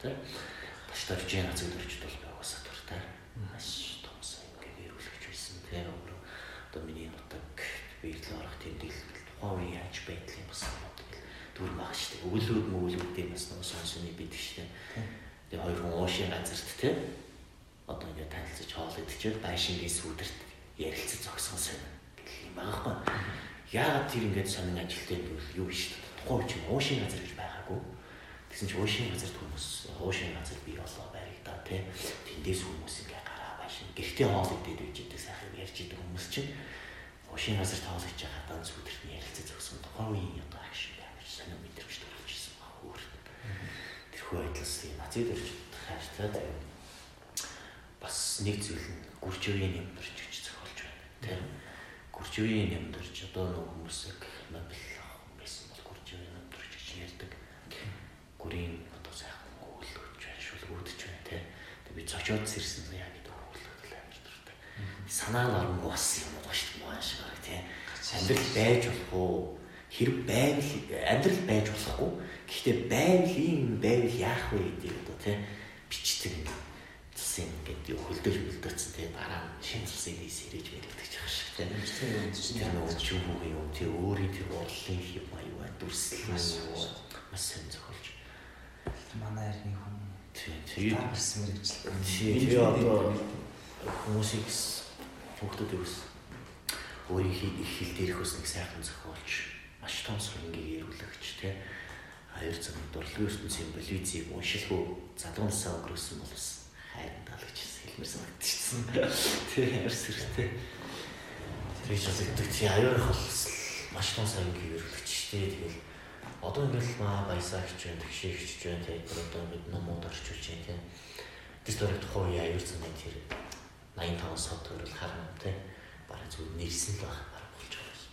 зохиолч тий. Баштай Жена зөвлөрчд бол байгаас дуртай. Маш том сайн ингээд эрүүлэгч байсан тий. Өөрөө одоо миний нутаг биерлээ орох тэмдэглэл тухайн яаж байдлын бас дүр баг шүү дээ. Өгүүлүүд мөглүүдийн бас нэг сонсоны бидэг шүү дээ. Тэгээ хоёр хүн уушийн газарт тий. Одоо ингээд танилцаж хоол идчихэл байшингийн сүдэрт ярилцаж зогсон сонь гэх юм байгаа хгүй. Яагаад тэр ингээд сонин ажилтай юм бэ? Юу биш. Тухайн үеийн уушийн газар гэж байгаагүй Тэгсэн чинь уушийн газар хүмүүс уушийн газар бий болоо байрыг да тий. Тэндээс хүмүүс ингээ гараа бааш. Гэртээ хоол идээд байж идэг сайхан ярьж идэг хүмүүс чинь уушийн газар тоологч байгаа даа зүгтэрт нь ярилцаж зогсон. Тухайн үеийн одоо агш амар сонио мэдрэмж төрж ирсэн ба хөөр. Тэрхүү байдлаас нацид ирж хааш та бас нэг зүйл нь гүржирийн юм дөрж гэж зохиолж байна. Тэ. Гүржирийн юм дөрж одоо нэг хүмүүсийг Нобель авах байсан бол гүржирийн юм дөрж гэж ярьдаг. Гүрийн одоо сайхан өгүүлж байна, шүлгүүдж байна тэ. Цочоод сэрсэн яа гэдэг өгүүлэл амар дуртай. Санаа оронгоо бас юм уу шүү дээ маш баг тэ. Амьдрал байж болох уу? Хэрэг байвал амьдрал байж болохгүй. Гэхдээ байвал ийм байвал яах вэ гэдэг одоо тэ бичдэг юм цэцэн ингээд юу хөлдөөж хөлдөөцсөн тэгээ дараа нь шин цэцэн дий сэрэж баригдаж байгаа шиг тийм тэр нөгөө чүм үг юм тий. Өөрийн тэр урлын маяг бай дүрслэл юу маш сайн зохиолж манай ярины хүн тэгээд гарсан мэрэгчлээ тий тэгээ одоо хүмүүсийг хүүхдүүд ус өөрийн их хил дээрх ус нэг сайхан зохиолж маш том сөрөнгийг ирүүлэгч тий аяр цаг дурлал ертөнцийн болвизийг уншилгүй залуунсаа өнгөрөөсөн бол бас хайранд алгаж хэлмэр санагдчихсан. Тэ хайр сэрхтэй. Тэр их жигдэг чи аюух бол маш том сайн гэрүүлэгчтэй. Тэгэл одоо ингээл маа баясаагч байна, тэгшээгч байна, тэгээд одоо бид номууд орчуулж байна тийм. Тэр төрөг тухайн үеийн аюур замын тэр 85 сод төрөл харна тийм. Бараг зүгээр нэрсэн л байх бараг болж байгаа юм.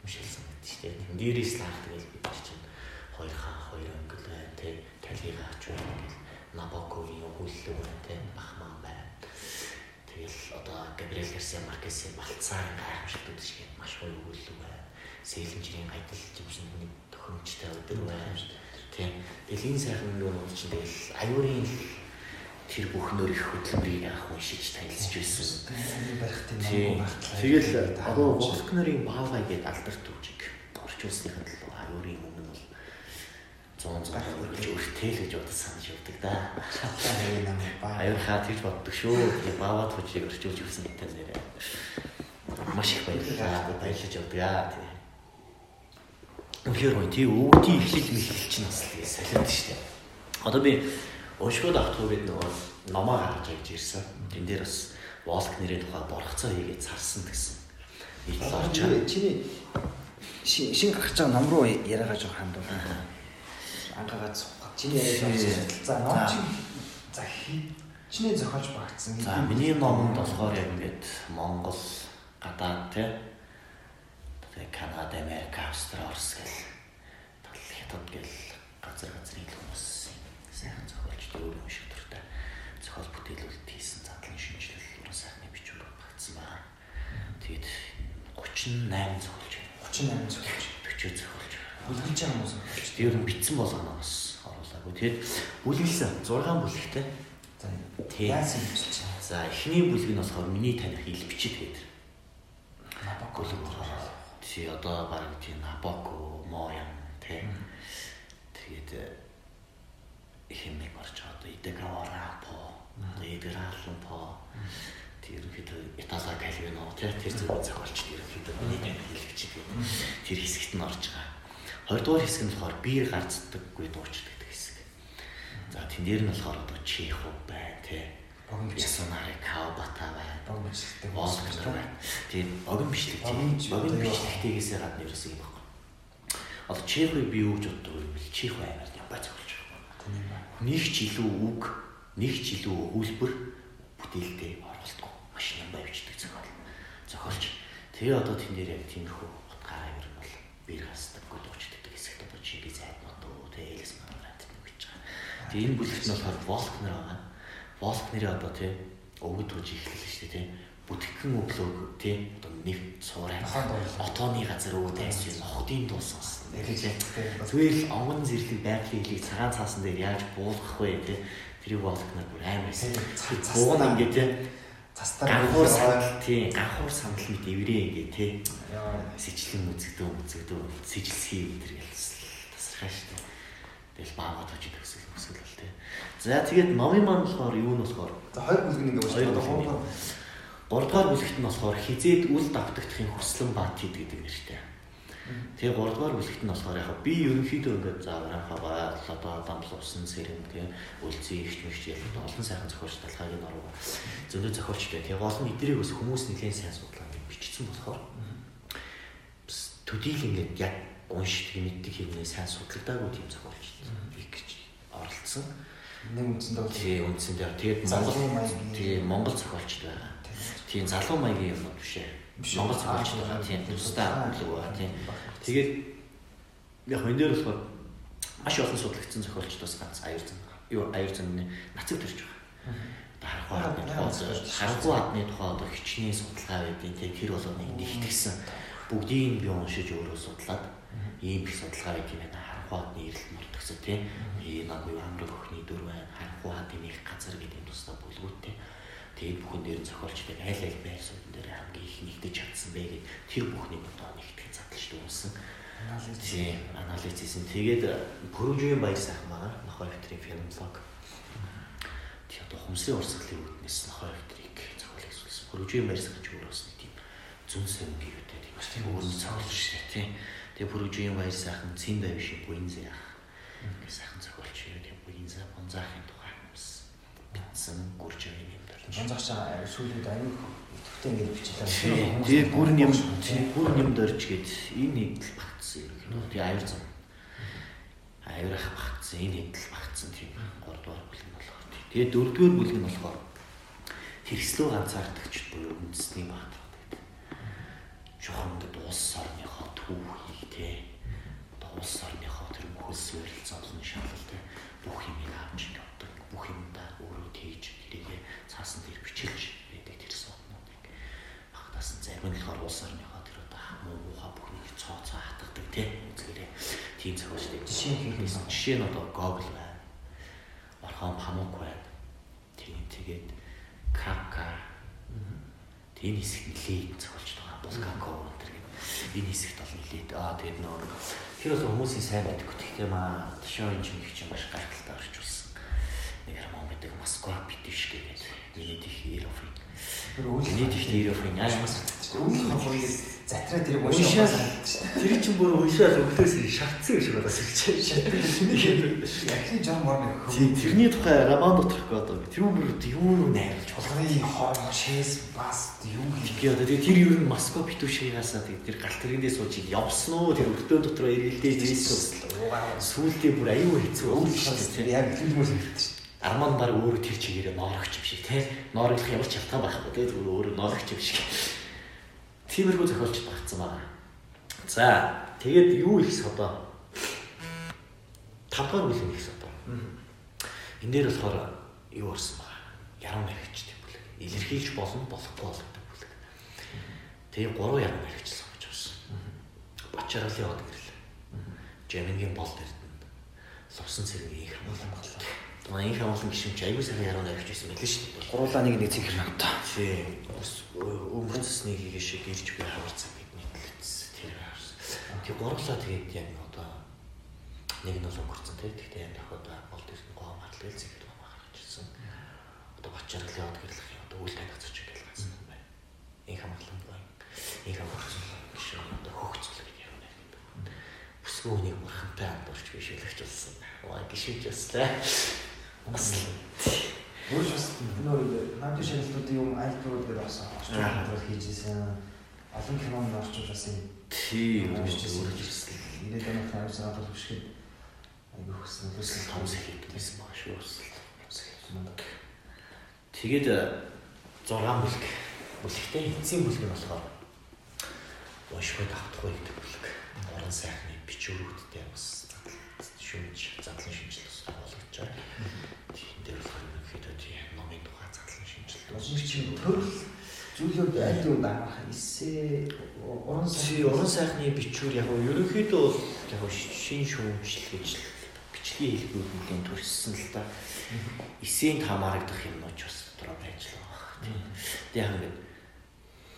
Мушил санагдчих тийм. Нэрээс лаах тэгэл бид чинь хоёр хаан хоёр өнгөл байна тийм. Талийг аач байна гэл Набоковын өгүүлэлэг байна тийм бахман байна. Тэгэл одоо Габриэл Гарсиа Маркесийн Балцаарын гайхамшигтүүд шиг маш гоё өгүүлэлэг байна. Сэлэнжирийн гайдал жимшний төхөмжтэй өдөр байна. Тийм. Тэгэл энэ сайхан юмнууд чинь тэгэл аюурын тэр бүхнөр их хөдөлмөрийг анх уншиж танилцж байсан. барихтын Тийм. Тэгэл одоо Волкнерийн Баавай гэдэг алдарт төвчийг орчуулсныхаа төлөө аюурын өмнө бол 100 гарах үргэлж өртөл гэж бодож санаж явдаг да. Аюур хаа тэгж боддог шүү. Тэгээ Баавай төвчийг орчуулж өгсөн гэдэг нэрээ. Маш их баярлалаа. Баярлаж явдаг аа. Үнэхээр гоё. Тий өвгдийн ихлэл мэхлэл чинь бас тэгээ солиод штэ. Одоо би уншгоод авах түүгээд нөгөө номоо гаргаж явж ирсэн. Тэн дээр бас Волк нэрийн тухай борхцоо хийгээд царсан гэсэн. Нийт орж байгаа. чиний шин шин гарч байгаа ном руу яриагаа жоох хандуу. Ангагаа цугах. Чиний яриаг за ном чи за чиний зохиолж багтсан. За миний номонд болохоор яг ингээд Монгол гадаад тий тэгээ Канада, Америк, Австрали, Орос гэл тал хятад гэл газар газрын хүмүүс сайхан зохиолч өөр юм шиг төртэй зохиол бүтээлүүлэлт хийсэн задлан шинжилэл уран сайхны бичвэр багтсан байна. Тэгээд 38 зохиолч байна. 38 зохиолч. 40 зохиолч. Бүлгэлж байгаа хүмүүс. Тэр нь битсэн болгоно бас оруулаагүй. Тэгээд бүлгэлсэн 6 бүлэгтэй. За яасан юм чи. За эхний бүлэг нь болохоор миний таних ил бичиг гэдэг. Набако л байгаа. Чи одоо баг тийм Набоко, Моян тий. Тэгээд хэмээг орж байгаа одоо Идэгавара по, Эдгар Аллан по. Тэр ихэд Итала Кальвино тий тэр зөвхөн зохиолч тэр ихэд миний таних ил бичиг гэдэг. Тэр хэсэгт нь орж байгаа. Хоёрдугаар хэсэг нь болохоор биер гарцдаггүй дуучид гэдэг хэсэг. За тэн дээр нь болохоор одоо Чехов байна тий. Богино бичлэг. Ясунари Каобата байна. Бичлэгтэй Волкнер байна. Тийм богино бичлэг тийм. Одоо бичлэгтэйгээс гадна ерөөсөө юм байна. Одоо Чехыг би юу гэж боддог вэ? Чех аймаар ямбай зохиолч байгаа. Тийм ба. Нэг ч илүү үг, нэг ч илүү хөлбөр бүтээлдээ оруулдаг. Маш ямбай бичдэг зохиол. Зохиолч. Тэгээ одоо тэн дээр яг тиймэрхүү утгаараа ер нь бол бэр хасдаггүй дуучдаг хэсэгт одоо Чингис хайднууд уу, тэгээ Элис манарат гэж байгаа. Тэгээ энэ бүлэгт нь болохоор Волкнер байгаа. Волкнерийн одоо тий өвгд рүү жиглэл шүү дээ тий бүтгэн өглөөг тий одоо нэг цуурай отооны газар өвд айс юм хотын дуу сонсон. Элэг Тий. Зүгээр л онгон зэрлэг байгалийн хэлийг цагаан цаасан дээр яаж буулгах вэ тий тэрийг Волкнер бүр амар байсан. Цастаа. ингээд тий Цастаа ганхуур сандал тий ганхуур сандал мэт эврээ ингээд тий сэжлэн үзэгдөө үзэгдөө сэжилсхий өдр ялсан тасархаа штэ. Тэгэл баагаад очиж төсөл өсөл бол тий. За тэгээд номын маань болохоор юу нь болохоор За хоёр бүлэг нэг бүлэг нэг. Гуравдугаар бүлэгт нь болохоор хизээд үл давтагдахын хүслэн бат хид гэдэг нэртэй. Тэгээ 3 дугаар бүлэгт нь болохоор яг би ерөнхийдөө ингээд заавархаа ба одоо дамл усан сэрэм тэгээ үлцэн ихч мэгч яг олон сайхан зохиолч талхайг нь оров. Зөндөө зохиолчтой. Тэгээ гол нь эднийг бас хүмүүс нэлээд сайн судлаа гэж бичсэн болохоор төдийл ингээд яг уншдаг мэддэг хэрнээ сайн судлагдаагүй тийм зохиолч их гэж оролцсон. Нэг үндсэндээ тий үндсэндээ тэгээд Монгол тий Монгол зохиолчд байгаа. Тийм залуу маягийн юм биш ээ Монгол зохиолч байгаа тийм тусдаа үлэг байгаа тийм. Тэгээд яг энэ дээр болохоор маш олон судлагдсан зохиолчдоос ганц аяр зан. Юу аяр зан нацаг төрж байгаа. Харахгүй хадны тухай харахгүй хадны тухай одоо хичнээн судалгаа байдیں۔ тийм тэр бол нэг нэгтгсэн. Бүгдийг би уншиж өөрөө судлаад ийм их судалгаа юм байна. Хадны эрэлт мөрдөгсө тийм. Энэ юу амраг өхний байна. Харахгүй хадны нэг газар гэдэг юм тусдаа бүлгүүттэй Тэгээд бүхэн дээр зохиолчтой айл айл байр суурин дээр хамгийн их нэгдэж чадсан бэ гэд тэр бүхнийг одоо нэгтгэж задлж дүүсэн. Тийм, анализ хийсэн. Тэгээд Пөрөжийн баяр сайхан байгаа. Нохой Викторийн филмлог. Тийм одоо хумсрын урсгалын үүднээс Нохой Викторийг зохиол хийсэн. Пөрөжийн баяр сайхан ч өөрөөс нэг тийм зүн сэнгийн үүтэй тийм бас тийм өөр зохиол шүү дээ. Тийм. Тэгээ Пөрөжийн баяр сайхан Цин байвшин Буинзэ ах. Сайхан зохиолч юу тийм Буинзэ Бонзахын тухай бас бичсэн гүрж байгаа юм Янзаач сүүлүүд аюу идэвхтэй ингэж бичлээ. Тэгээ бүр юм бүр юм дөрж гээд энэ хэдэл багтсан юм. Тэгээ аюур зам. Аюурах багтсан энэ хэдэл багтсан тийм 3 дугаар бүлэг болохоор. Тэгээ 4 дугаар бүлэг нь болохоор тэрслүү ганцаардагч буюу үндэсний гэдэг. Чухамд улс орныхоо түүхийг те улс орныхоо тэр бүхэл суурил зовлон шалгал те бүх юм авч явдаг. Бүх юмдаа өөрөө тэгж тэрийгэ цаасан дээр бичилж байдаг тэр сууднуудыг багтаасан зарим нь болохоор улс орныхоо тэр одоо хамуу муухай бүхнийг цоо цоо хатгадаг тийм үзгээрээ тийм зохиолчтой жишээ хийхээс жишээ нь одоо Google байна. Орхон Памук байна. Тийм тэгээд Kafka тийм хэсэг нэлээд зохиолч байгаа. Булгаков энэ хэсэгт бол нэлээд аа тэгээд нөр тэр бол хүмүүсийн сайн байдаггүй гэхдээ маа тишөө энэ ч их ч маш гайхалтай орж үзсэн. Нэг юм гэдэг Москва битвш гэдэг Венедик Иерофрин. Венедик Иерофрин яаж мас Өмнө хоёр затраа тэр уншаа. Тэр чинь бүр уншаад өглөөс шатсан шиг болоос гэж шатсан. Жоо мөр нэг. Тэрний тухай роман доторх одоо тэр бүр юу найруулж болгоны хоо шээс бас юу хийх одоо тэр ер нь Москва битүүшээсаа тэр галт тэрэндээ сууж явсан уу тэр өртөө дотор ирэлдээ зээсэн. Сүүлдээ бүр аюу хэцүү. Яг хэлмээр хэлсэн Арман баг өөрөө тэр чигээрээ ноорогч юм шиг тий. Ноороглох ямар ч шалтгаан байхгүй тий. Зүгээр өөрөө ноорогч юм шиг. Тиймэрхүү зохиолч багцсан байна. За тэгээд юу их содоо? Тавдугаар бүлэг их содоо. Энэ дээр болохоор юу орсон ба? Яруу наригчтай бүлэг. Илэрхийлж болно болохгүй болдог бүлэг. Тэгээ гурван яруу наригч сонгож авсан. Бачаалын хот гэрлээ. Жамингийн болд эрдэнэ. Лувсан цэргийн их хамгаалал Маяг хамгаалсан гişмч аягүй сайн яруу навч байсан байлээ шүү дээ. Гуруулаа нэг нэг цэнхэр надаа. Тийм. Өмнөснийг хийгээш гэрж би хаварцсан бидний төлөвс тэр харсан. Тэг гуруулаа тэгээд яг одоо нэг нь бол өнгөрцөн тийм. Тэгтээ яг одоо бол тэр гоо матлал зэхэр гоо гарч ирсэн. Одоо бачаар л яваад гэрлэх юм. Одоо үйл тань газарч ингээл гацсан юм байна. Ин хамгаалсан байна. Ин хамгаалсан гişм одоо хөгцөл гэж яруу навч. Бүсгүй үнийг мурхантай амдурч биш үлэгч болсон. Ваа гişмж баслаа. Өөр бас нөр намд шалгалтуудын юм аль дөрөв дээр бас орчуулж хамтрал хийжсэн. Олон кинонд орчуулж бас юм. Тийм өөрөж ирсэн. Ирээд байгаа хүмүүс аваад хөшгөд айгүй хөсөн хөсөн том сэхийд байсан баг шүү. Тэгээд 6 бүлэг бүлэгтэй эцсийн бүлэг нь болохоор уншихуй давтахгүй гэдэг бүлэг. Орон сайхны бичвэрүүдтэй бас шүүмж задлан шинжилгээ болгож байгаа дээр болохоор ерөнхийдөө тийм номын тухай чинь төрөл зүйлүүд аль юунд анхаарах эсээ уран сайхны уран сайхны бичвэр яг нь ерөнхийдөө бол яг шин шүүмжил гэж бичлэгийн хэлбэрүүд нэлийн төрсөн л да. Эсэнд хамаарагдах юмнууд бас дотроо байж л байгаа. Тэг яг ингээд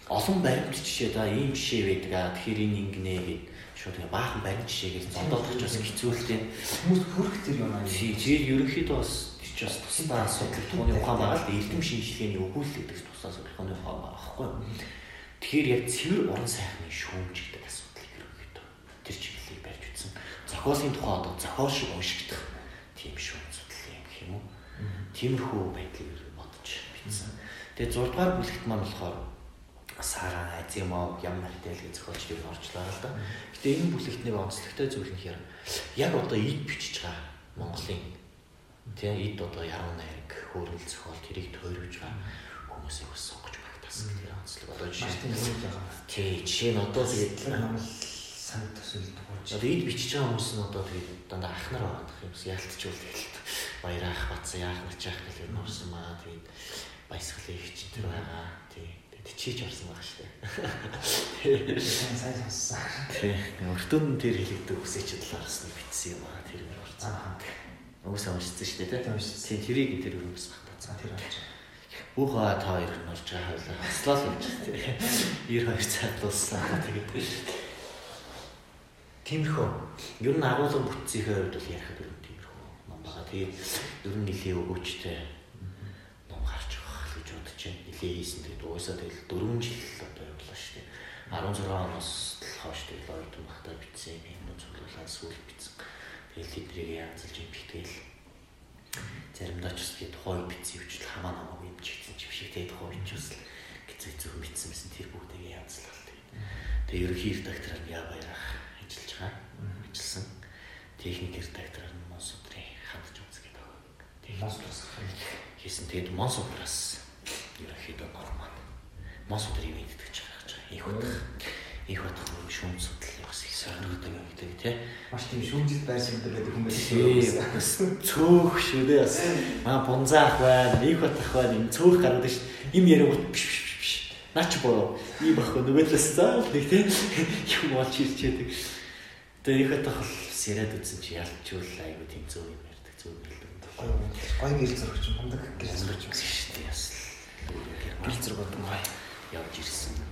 олон баримт жишээ да ийм жишээ байдаг аа тэгэхээр энэ ингэнэ гэд шууд ингээ баахан баримт жишээгээр зодоодох ч бас хэцүү л тийм хүмүүс хүрх тэр юм аа. Тэгээд ерөнхийдөө бас ч бас тусдаа асуудал түүний ухаан байгаа л эрдэм шинжилгээний өгүүлэл гэдэг тусдаа судалгааны ухаан байгаа байхгүй. Тэгэхээр яг цэвэр уран сайхны шүүмж гэдэг асуудал ерөнхийдөө алкоголын тухай одоо зохиол шиг уншигдах тийм шүү судлал юм гэх юм уу. Тиймэрхүү байдлыг бодож бичсэн. Тэгээ 6 дугаар бүлэгт маань болохоор Сара, Азимов, Ямартэл гэх зохиолчдыг орчлоо л да. Гэтэ энэ бүлэгт нэг онцлогтой зүйл нь хэрэг яг одоо ид бичиж байгаа Монголын тийм ид одоо яруу найраг хөөрөл зохиол тэрийг тойрвж байгаа хүмүүсийг бас сонгож багтаасан гэдэг онцлог. Одоо жишээ нь тий жишээ нь одоо тэгээд намал санд төсөл туулж одоо ид бичиж байгаа хүмүүс нь одоо тэгээд дандаа ахнар байгаа юм шиг ялтчул тэгэл баярах бацсан яах начих гэх юм орсон маа тэгээд баясгалын их чинь тэр байгаа тий чийч орсон байгаа шүү дээ. сайн сайн сонссон. Тий. Өртөө нь тэр хэлэгдэх үсэч талаараас нь битсэн юм аа тэр юм орсон. Уусаа уншсан шүү дээ тий. Тий тэрийг тэр өрөөс багтаа. Тэр орж. Бүх хаа та хоёр нь орж байгаа хавлаа. Хаслал болж тий. 92 цаг дууссан. Тэгээд Тиймэрхүү. Ер нь агуулга бүтцийнхээ хувьд бол ярихад ер нь тиймэрхүү ном байгаа. Тэгээд ер нь нэлийн өгөөчтэй нэлээ хийсэн. Тэгээд угаасаа тэгэл 4 жил одоо явлаа шүү дээ. 16 оноос хойш тэгэл оюутан багтаа бичсэн юм цуглуулаад сүүл. Тэгэл тэднийг янзалж юм битгээл заримдаа ч бас тэгээд тухайн бичсэн хвчл хамаа намаагүй юм чигсэн ч биш тэгээд тухайн ч бас гэцэг зөвхөн бичсэн байсан тэр бүгдийг янзлал тэгээд. Тэгээд ерөнхий редактораар яа баярах ажиллаж байгаа. Ажилласан. Техник редактораар нь Монсудрын хандж үзгээд байгаа. Монсудраас хийсэн. Тэгээд Монсудраас ерөнхийдөө нормал. Мос юм идэх гэж харж байгаа. Их удах. Их удах шүүм судлал бас их сонирхдаг юм гэдэг тий. Маш тийм шүүмжил байрсан гэдэг хүн байсан. Цөөх шүү дээ бас. Аа бунзаах байна, их удах байна. Им цөөх гарууд шүү. Им яриагууд биш биш биш. Наа чи бороо. Ийм ахгүй нөгөөдлөөс заа нэг тий. Юм олж ирчээдэг. Тэгээ их удах бол яриад үзсэн чи ялчул айгуу тийм зөв юм ярьдаг зөв юм. Гой гэрэл зурагч мундаг гэрэл зурагч гэсэн шүү дээ. Яс гэрэл зураг болон явж ирсэн.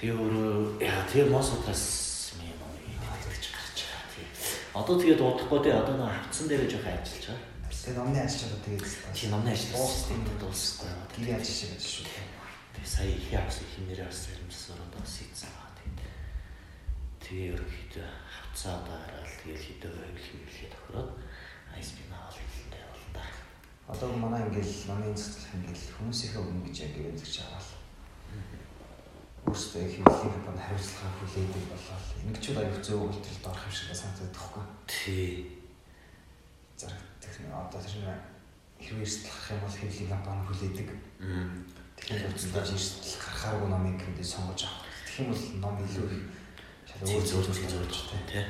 Тэгээ өөрөө яа тэгээ мосотас миний номыг идэж гарч байгаа тийм. Одоо тэгээд удахгүй тий одоо нэг хавцсан дээр жоох ажиллаж байгаа. Тэгээ номны ажил чад тэгээд тий номны ажил систем дуусахгүй. Гэрээ ажил шиг байж шүү. Тэгээ сая их явсан хинээрээ бас заримсаар одоо сийцсэн байгаа тийм. Тэгээ ерөнхийдөө хавцаа одоо хараад тэгээд хэдөө байвал хэмжээ тохироод ISP наавал хэлэндээ бол та Одоо манай ингээл манай цэцлэх ингээл хүмүүсийнхээ өмнө гэж яг юмзэж аваад өөрсдөө хөвлийн бод хариуцлага хүлээдэг болоод ингэчүүд аюу зөө үйлдэлд орох юм шиг санагдаад тахгүй. Тий. Зараг техник одоо тэр нэг хэрвээ эрсдлэх юм бол хөвлийн компани хүлээдэг. Тэгэхээр үцэлдэж эрсдэл гарахааргүй номыг хэвдээ сонгож авах. Тэгэх юм бол ном илүү их шал өөр зөөр зөөр зөөрч тий.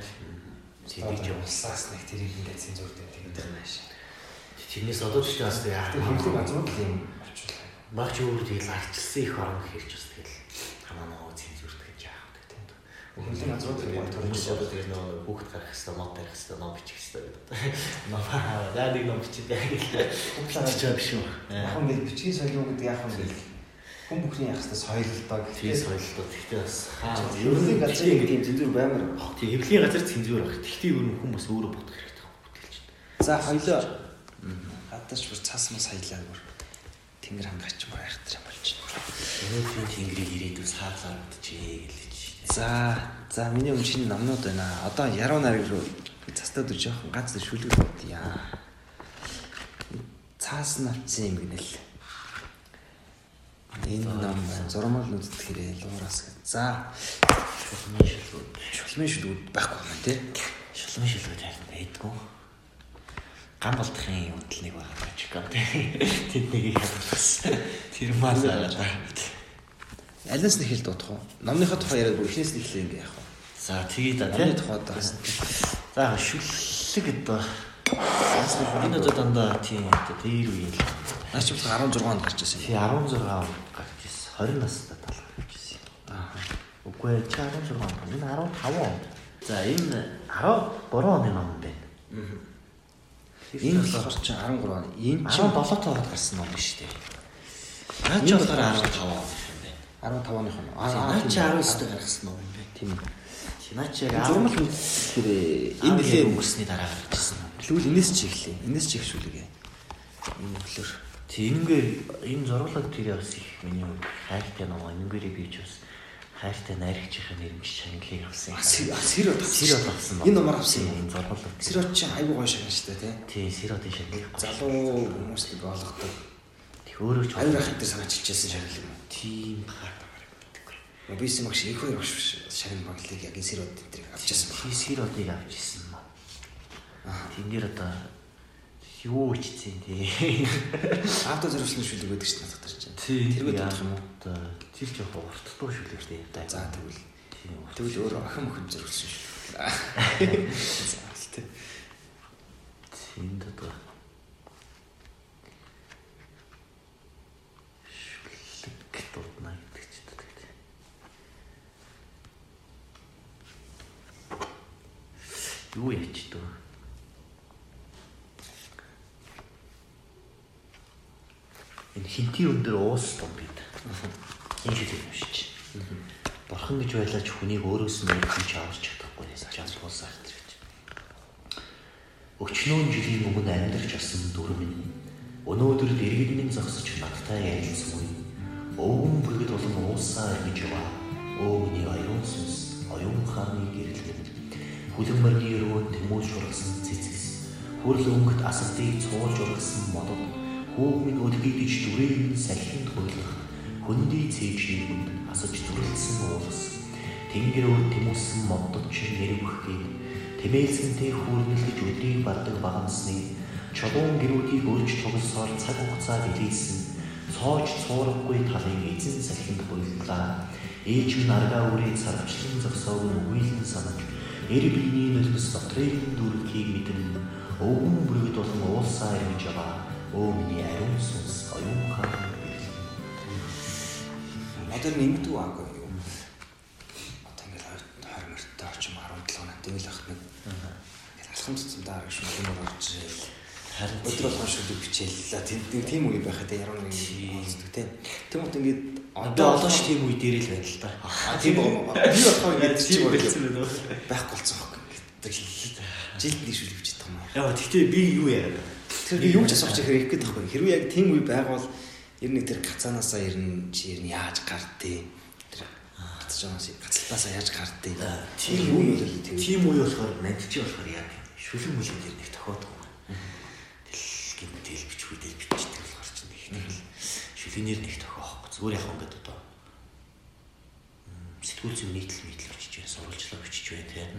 Тэгээд явуулсаас нэг тэрийг ингээд цензурд гэдэг юм байна. Тэрнээс одоо ч бас яах вэ? Газрууд л юм орчуулаа. Багч өөр тэгэл арчилсан их орон хэрж бас тэгэл хамаа нөгөө цензурт гэж вэ тийм. Хэмлэг газрууд л гоё төрөж одоо тэгэл нөгөө хүүхд гарах хэвээр ном тарих хэвээр ном бичих хэвээр гэдэг. Ном аа нэг ном бичээд яг л хутлаа ч биш үү. Яг ингээд бичгийн соёл гэдэг яг ингээд хүн бүхний яг хэвээр соёл л доо. Тийм соёл л доо. Тэгтээ бас хаа ерөнхий газар гэдэг юм цензур баймар. Тийм хэвлийн газар цензур баг. Тэгтээ ер нь хүмүүс өөрөө бодох хэрэгтэй бүтээлч. За хоёлоо гадаач бүр цаас мас хаялаа бүр тэнгэр хангач байх гэж болж байна. Өнөөдрийн тэнгэрийг ирээдүйс хаалаа мэдчихээ гэлж. За за миний өмнө шинэ номнууд байна. Одоо яруу нарыг руу цастаа дөр жоохон ганц шүлгүүд бодъя. Цаас навцсан юм гинэл. Энэ ном зурмал нүдт хэрэг луураас. За шулмын шүлгүүд. Шулмын шүлгүүд байхгүй байна тий. Шулмын шүлгүүд яг байдгүй гам болдохын үдл нэг байгаа ч гэх юм. Тэднийг бас тэр мал байгаа. Алиас нэг хэл дуудах уу? Номныхоо тухай яриад бүр ихнээс нь эхлэе ингээ яах вэ? За тэгээ да тийм тухай одоо. За шүллэг одоо энэ одоо дандаа тийм одоо дээр үеийн л. Наач бол 16 онд гарч ирсэн. Тий 16 онд гарч ирсэн. 20 настай тал гарч ирсэн. Аа. Үгүй ээ 16 онд. Энэ 15 онд. За энэ 13 оны ном байна. Аа Энэ болохоор чи 13 он. Энэ чи 17 тоонд гарсан ном биш үү? Наа чи болохоор 15 он юм байна. 15 оных нь. Аа наа чи 19-д гаргасан ном юм байна. Тийм. Наа чи зурмал тэгэхээр энэ нэлээ өнгөрсний дараа гарч ирсэн. Тэгвэл энэс чи эхлэе. Энэс чи ихшүүлгээ. Энэ өглөөр. Тэг энэгээр энэ зурлаг тэр бас их миний хайртай ном. Энэгээр би ч бас хайртай найрагчийнхаа нэрмж шанглыг авсан. Сэрод Сэрод авсан ба. Энэ номер авсан юм. Зургуулдаг. Сэрод чинь айгүй гоё шагнал шүү дээ тий. Тий, Сэродын шанглыг. Залуу хүмүүстийг олгодог. Тэг өөрөө ч Аюу хахад дээр санаачилжсэн шагнал юм. тийм хаа. Бис магш их хоёр багш шагнал баглыг яг энэ сэрод энэ авчихсан баг. Тий, Сэродыг авч ирсэн маа. Тэн дээр одоо юу ичсэн тий. Авто зориулсан шүлэг байдаг шүү дээ надад чинь. Тэргээ дуудах юм уу? Тэр жоох урттуу шүлэг тий. За тэгвэл Тийм. тэгвэл өөр охин охин зориулсан шүү. Тий. Тэнд одоо шүлэг дурдна гэдэг ч гэдэг. Юу яч дөө? Энэ хинти өндөр уус том бид. Энэ шүлэг юм шиг. Бурхан гэж байлаач хүнийг өөрөөс нь мэдж авч чадахгүй ясаж амтуулсан гэж. Өчнөө жилийн өмнө амьдарч асан дүр минь өнөөдөр дэргэд минь зогсож надтай ярилцсан үе. Өвгөн бүргэд болон уусаа эргэж яваа. Өө миний оюун сүнс, оюун хааны гэрэлтэн. Хүлэн мөрний өрөөнд тэмүүл шургасан цэцэс. Хүрл өнгөт асалтыг цуулж ургасан модод. Хүүг минь өдгийдэж дүрээ минь салхинд хуйлах. Хөндий цээжний хүнд асаж зүрлсэн уулс. Тэнгэр өөр тэмүүсэн модод чинь нэрвхгийг Тэмээлсэнтэй хүүрнэлж өдрийг бардаг багамсны чулуун гэрүүдийг өрж тоглосоор цаг хугацаа билийсэн цоож цуурахгүй талын эзэн салхинд буйлдлаа. Ээж минь аргаа үрийг сарвчлан зогсоог нь үгүйлэн санаж эр биений нулимс дотрын дүрхийг мэдэн өвгөн бүргэд болон уулсаа ирж яваа. Өө миний ариун сүнс оюун хаан Надад нэмдэг аагүй юу? Одоо ингээл 20 мөртөө очим 17 над ингээл ахт нэг. Ингээл алхам цэцэндээ шүү юм орж ирэл. харин Өдөр болгон шүлэг бичээлээ. Тийм тийм үе байхад яруу нэг юм тийм. Тийм үү ингээд одоо олон ш тийм үе дээр л байна л да. А тийм үү. Би болохоо ингээд байсан байхгүй байна. болцсон хог гэдэг. Жилд нэг бичиж байгаа юм аа. Яа тэгтээ би юу яриад? Тэр би юу ч асууж хэрэг их гэдэг байхгүй. Хэрвээ яг тийм үе байгавал ер нь тэр гацаанаасаа ер нь чи ер нь яаж гардыг тэр гацаанаас гацалтаасаа яаж гардыг Тийм үе юм бол тийм тийм үе болохоор надчи болохоор яг шүлэг мүлэг дээр нэг тохиодог юм. Тэл гинтэл бичгүй дээр бичдэг болохоор ч нэг нэг шүлэгнэр нэг тохиохгүй. Зүгээр яг ингээд одоо сэтгүүл зүйн нийтлэл нийтлэл бичиж байна, сурвалжлаа бичиж байна тийм.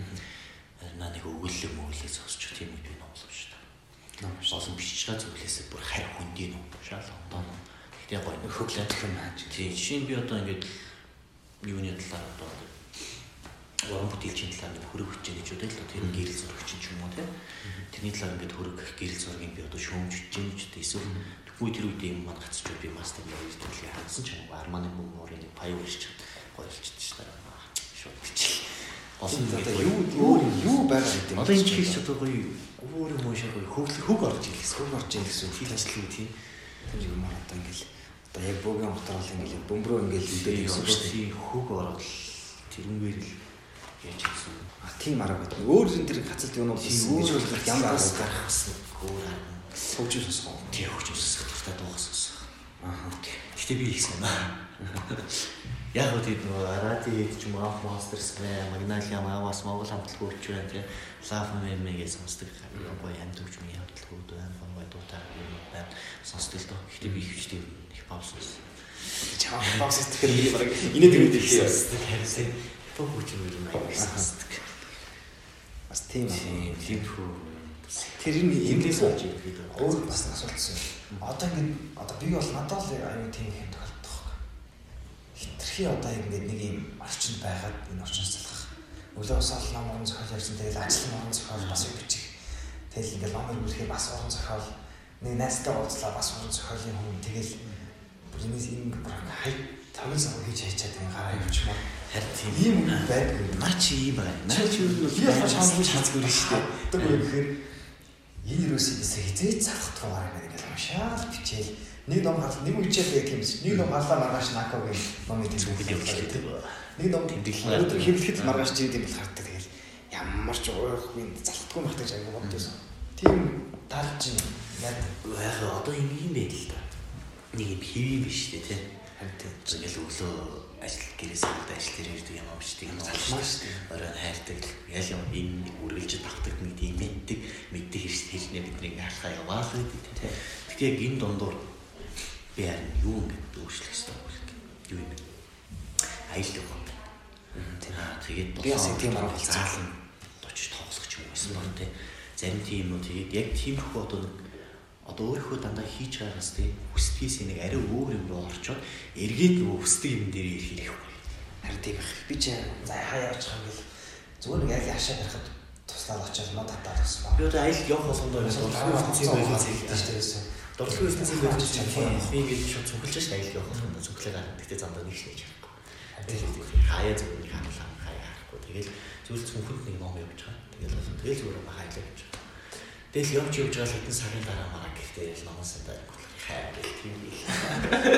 Наа нэг өгүүлэг мөглөө зогсож тийм үе би номлов шүү дээ. ном шүү. Олон бичиж байгаа зүйлээсээ бүр харь хүндий ном шал ондоо ном. Гэтэ гоё. Нэг Хөглөд юм хааж. Тийм жишээ нь би одоо ингээд юуны талаар одоо уран бүтээлчийн талаар нэг хөрөг хүч гэж бодъё л тэр гэрэл зурагч ч юм уу тийм тэрний талаар ингээд хөрөг гэрэл зургийг би одоо гэж юм ч эсвэл тэгвэл тэр үед юм маань гацч би мастер явж төлөй хандсан ч юм уу? Арманы мөрийн нэг пай урьж гоё шүү дээ шууд бичих олон Одоо юу юу юу байгаа гэдэг одоо энэ чихс одоо гоё. Өөр юм уу шиг хөг хөг орж ирлээ Хөг орж ийн гэсэн ажил үү тийм Тэр юм аа одоо ингээл одоо яг бөөгийн хотор бол ингээл бөмбөрөө ингээл үлдээд ирсэн шүү дээ. хөг орол тэрнгээр л яаж гэсэн А тийм арга байдаг. Өөр зэн тэр гацалт юм бол өөр болох ямар арга гарах гэсэн өөр хөгжүүлсэн суу. тий хөгжүүлсэн та дууссан Аа. Гэтэ би их сайн аа. Яг үгүй нөгөө Аради хэд ч юм уу Monsters мэ Magnalia Mavas Монгол хамтлагч байна тий. Love Me гэж сонсдог. Гоё амьдч юм хамтлагууд байна. Гоё дуутай юм байна. Сонсдог л доо. Гэтэ би их тийм их паус сонсон. Чаа бокс тэгэхээр би баг инээд ирээд их юм. Харин Пop хүч юм юм аа сонсдог. Бас тийм аа. Тийм хүү. Тэр энэ Инглиш эндээс болж ирэхэд өөр бас асуултсан. Одоо ингээд одоо би бол надад л аюу тийм юм Хитрхи одоо ингээд нэг юм орчинд байгаад энэ орчиноос залхах. Өглөө усаал ном орон зохиол ярьсан тэгэл ажил орон зохиол бас бичих. Тэгэл ингээд номер бүрхээ бас орон зохиол нэг найзтай уулзлаа бас орон зохиолын хүн тэгэл бүр энэс энэ бүр хай таван сар хийж хайчаад энэ гараа явуулчмаар харин тийм ийм юм байдаг. Наа чи ийм байна. Наа чи юу би яг шансгүй шансгүй шүү дээ. Тэг үү гэхээр энэ юусэн эсэ хизээч залхах тугаар байна гэж уншаал бичээл нэг ном хал нэг үчээл яг юм шиг нэг ном харлаа маргааш нако гэх номын Бүгд тэмдэглэл явуулдаг. нэг ном Тэмдэглэл. өдөр хэвлэхэд маргааш чирээд юм бол хардаг тэгэл ямар ч уурахгүй залхдаггүй байх гэж аягүй боддосон тийм талж чинь Яг одоо юм юм байл л да. Нэг юм хэвээ биш үү те. Харин тийм. Ингээл өглөө ажил гэрээс ирээд ажил дээр ирдэг юм шүү дээ. Залмаа шүү дээ. Оройн хайрдаг. Ял юм энэ үргэлж давтдаг нэг тийм мэддэг мэддэг хэрэг хэлнэ бидний хаалхаа яваал гэдэг тийм. Гэхдээ яг энэ дундуур би харин юу ингэж өөрчлөх ёстой вэ? Юу юм бэ? Аялал юм. Тийм аа тэгээд Би бас тийм арга заалан 40 тоглох юм байсан баг тийм. Зарим тийм юм уу тэгээд яг тиймэрхүү одоо нэг одоо өөрийнхөө дандаа хийж байгаас тийм хүсдгээс нэг арай өөр юм руу орчоод эргээд нөгөө хүсдэг юм дээр ирэх хэрэггүй. Харин тийм их. Би ч за явж байгаа юм бэл зүгээр нэг яг яшаа гарахад туслаад очоод мод татаад байсан ба. Би одоо аялал явах болгондоо дурдлага ертөнцийн байлгүй хэлдэг зээлтэй. Дээ. Дурдлага ертөнцийн байлгүй зээлтэй. Би ингэж шууд цуглаж шээ аялал явах болгондоо цуглаа гарах. Гэтэ замдаа нэг шнэж харахгүй. Хаяа зүгээр хангалаа хаяа харахгүй. Тэгэл зүгээр цүнхэнд нэг ном явж байгаа. Тэгэл тэгэл зүгээр хаяа явж байгаа. Тэгэл явж явж байгаа хэдэн сарын дараа мараа гэхдээ ял номоос энэ хаяа гэх тийм л.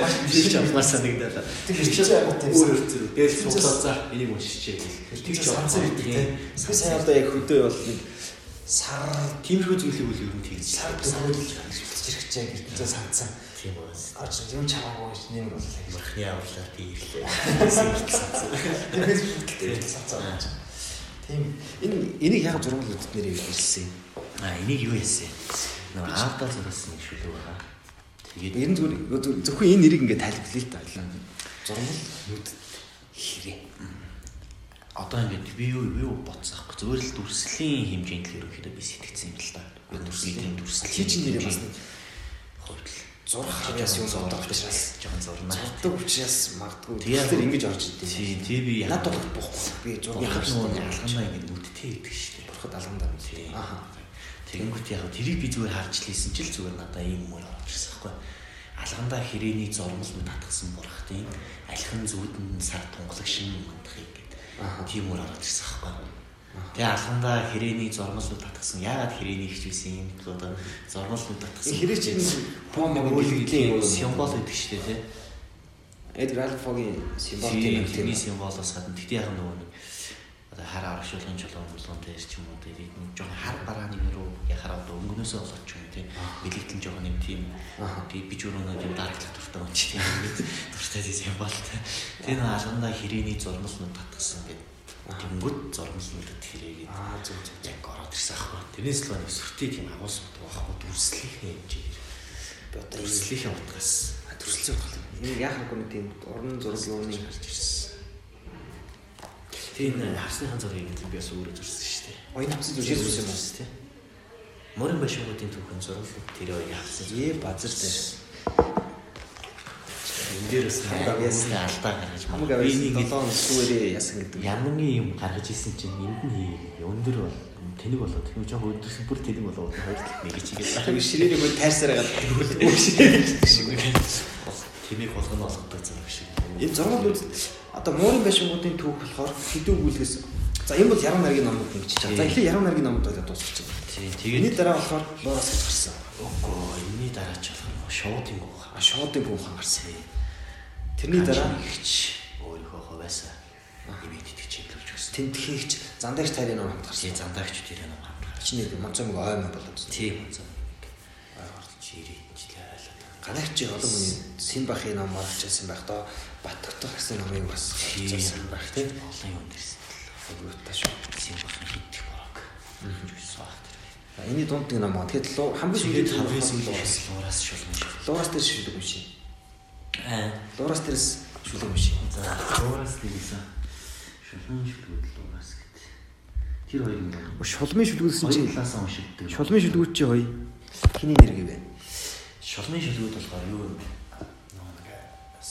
Маш биш амнаас санагдаад. Тэр чинь айгуу тийм. Зүйл. Тэгэл цуглаа за энийг уншчихъя гэх. Тэр чинь санцар идэг тийм. Би сая одоо яг хөдөө бол нэг сар Тиймэрхүү зүйлийг үл ер нь тэгж сар дөрөвөл хэрэгжиж чаа гэртээ санцсан. тийм байна. Аач юм чамаагүй гэж нэм бол яг. Махны авлаар тийрлээ. Фэйсбүүк дээр санцсан. Тийм. Энэ энийг яг зургал үзд нэрээ хэлсэн. А энийг юу яасан? Нөгөө аавдаа зурсан нэг шүлэг байгаа. Тэгээд Ер нь зүгээр зөвхөн энэ нэрийг ингээд тайлбарлая л та. Зургал нүд хэрэг. Одоо ингээд би юу юу боцсохгүй зүгээр л дүрслийн хэмжээнд л ерөнхийдөө би сэтгцэн юм л та. Дүрслийн дүрслийн Чи чинь нэрээ бас хэмжээнд хувьд зурх хавьяас юм зурдаг учраас жоохон зурнаа. зурдаг учраас магадгүй тэр ингэж орж идэв. Тий, тий би Над бол бохгүй. Би зургийн хавьяас алганаа ингээд нүдтэй идэг шүү дээ. Бурхад алгандаа. Тий. Аха. Тэнгүүт яг тэрийг би зүгээр харж лээсэн ч л зүгээр надаа ийм мөр орж ирсэн байхгүй. Алгандаа хэрээний зормол мэд татгсан бурхтын алхин зүудэн сар тунгалагшин мандахыг. Тийм мөр орж ирсэн байхгүй. Тэгээ алхандаа хэрээний зормол мэд татгсан. Яагаад хэрээний хичвэсэн юм гэвэл одоо зормол мэд татгсан. Хэрэг чинь пом үүлгийн символ гэдэг шүү дээ тий. Эдгар Альфогийн символ тэрний тийм. символоос гадна тэгтээ яг нөгөө нэг одоо хар аргашуулгын чулуун чулуун дээр ч юм уу тэгээд нэг жоохон хар барааны руу яхаар одоо өнгөнөөсөө болоод ч юм тийм бэлэгдэн жоохон юм тийм тэгээд би ч өөрөө тийм дарагдлах дуртай юм чи тийм дуртай тийм символтой тэр нэг алгандаа хэрээний зурмал нүд татгсан гэдэг тэнгүүд зурмал нүдэд хэрээгээд Аа зөв зөв. яг ороод ирсэн аахгүй. Тэрнээс л нэг сүртэй тийм агуулсан байхгүй дүрслэхийн хэмжээр Би одоо энэ дүрслэхийн утгаас. Төрөлцөө болох. Энэ яахаагүй нэг тийм уран зураг юуны гарч ирсэн Тийм харсныхан зургийг гэдэг би бас өөрөө зурсан шүү дээ. Оюун хамсаж үжиж үзсэн юм уу? тийм. Морин башингуудын түүхэн зурлал тэр хоёрыг авсан. Ээ базар дээр. Энэ дээрээс Хамаг авьяасны алдаа гаргаж авьяас энийг 7 сүвэрээ ясан гэдэг. ямар нэг юм гаргаж исэн чинь энд нь хийгээ. Өндөр бол тэнэг болоод тийм жоох өдөрсөн бүр тэнэг болоод хоёр талд нэг чигээ. Тэр ширээний хөл тайрсараа гад. Тэмийг болгоно болгодог зэрэг шиг. Энэ зургууд одоо муурын байшингуудын түүх болохоор хэдүү гүйлгээс за энэ бол яруу найргийн номууд нэг чиж. За эхлээ яруу найргийн номууд болоод дуусчих. Тийм тэгээд дараа болохоор лоороос гэж гарсан. Үгүй энэний дараа ч болох шоудын гоо. А шоудын бүхэн гарсан. Тэрний дараа ихч өөрийнхөө хувьяасаа имид итгэж чиглүүлж өгсөн. тентхийгч зандагч тайрын ном хамт гарсан. Тийм зандаагч тэр юм хамт. Чиний монцом ой мөн болоод. Тийм үнэн. Чирээчлээ ойлоо. Галагчи олон хүний Симбахын ном орчихсан байх доо. Батгах гэсэн номыг бас хийсэн байх тийм. Олон юм дэрсэн. Хөвгөттэй шүү. Симбахан хийдэх борог. Жүс баг тэр. Эний дунд нэг ном. Тэгэхээр луу хамгийн хамгийн сүүлээс луураас шулмын шиг. Луураас дээр шүлэг шиг. Аа. Луураас дээрс шүлэг шиг. За луураас дээрээс шулмын шүлгүүд луураас гэдэг. Тэр хоёр юм байна. Шулмын шүлгүүдсэн чинь талаас нь уншигддаг. шулмын шүлгүүд чи хоёр хиний нэр гэвэ? Шулмын шүлгүүд болохоор юу юм бэ?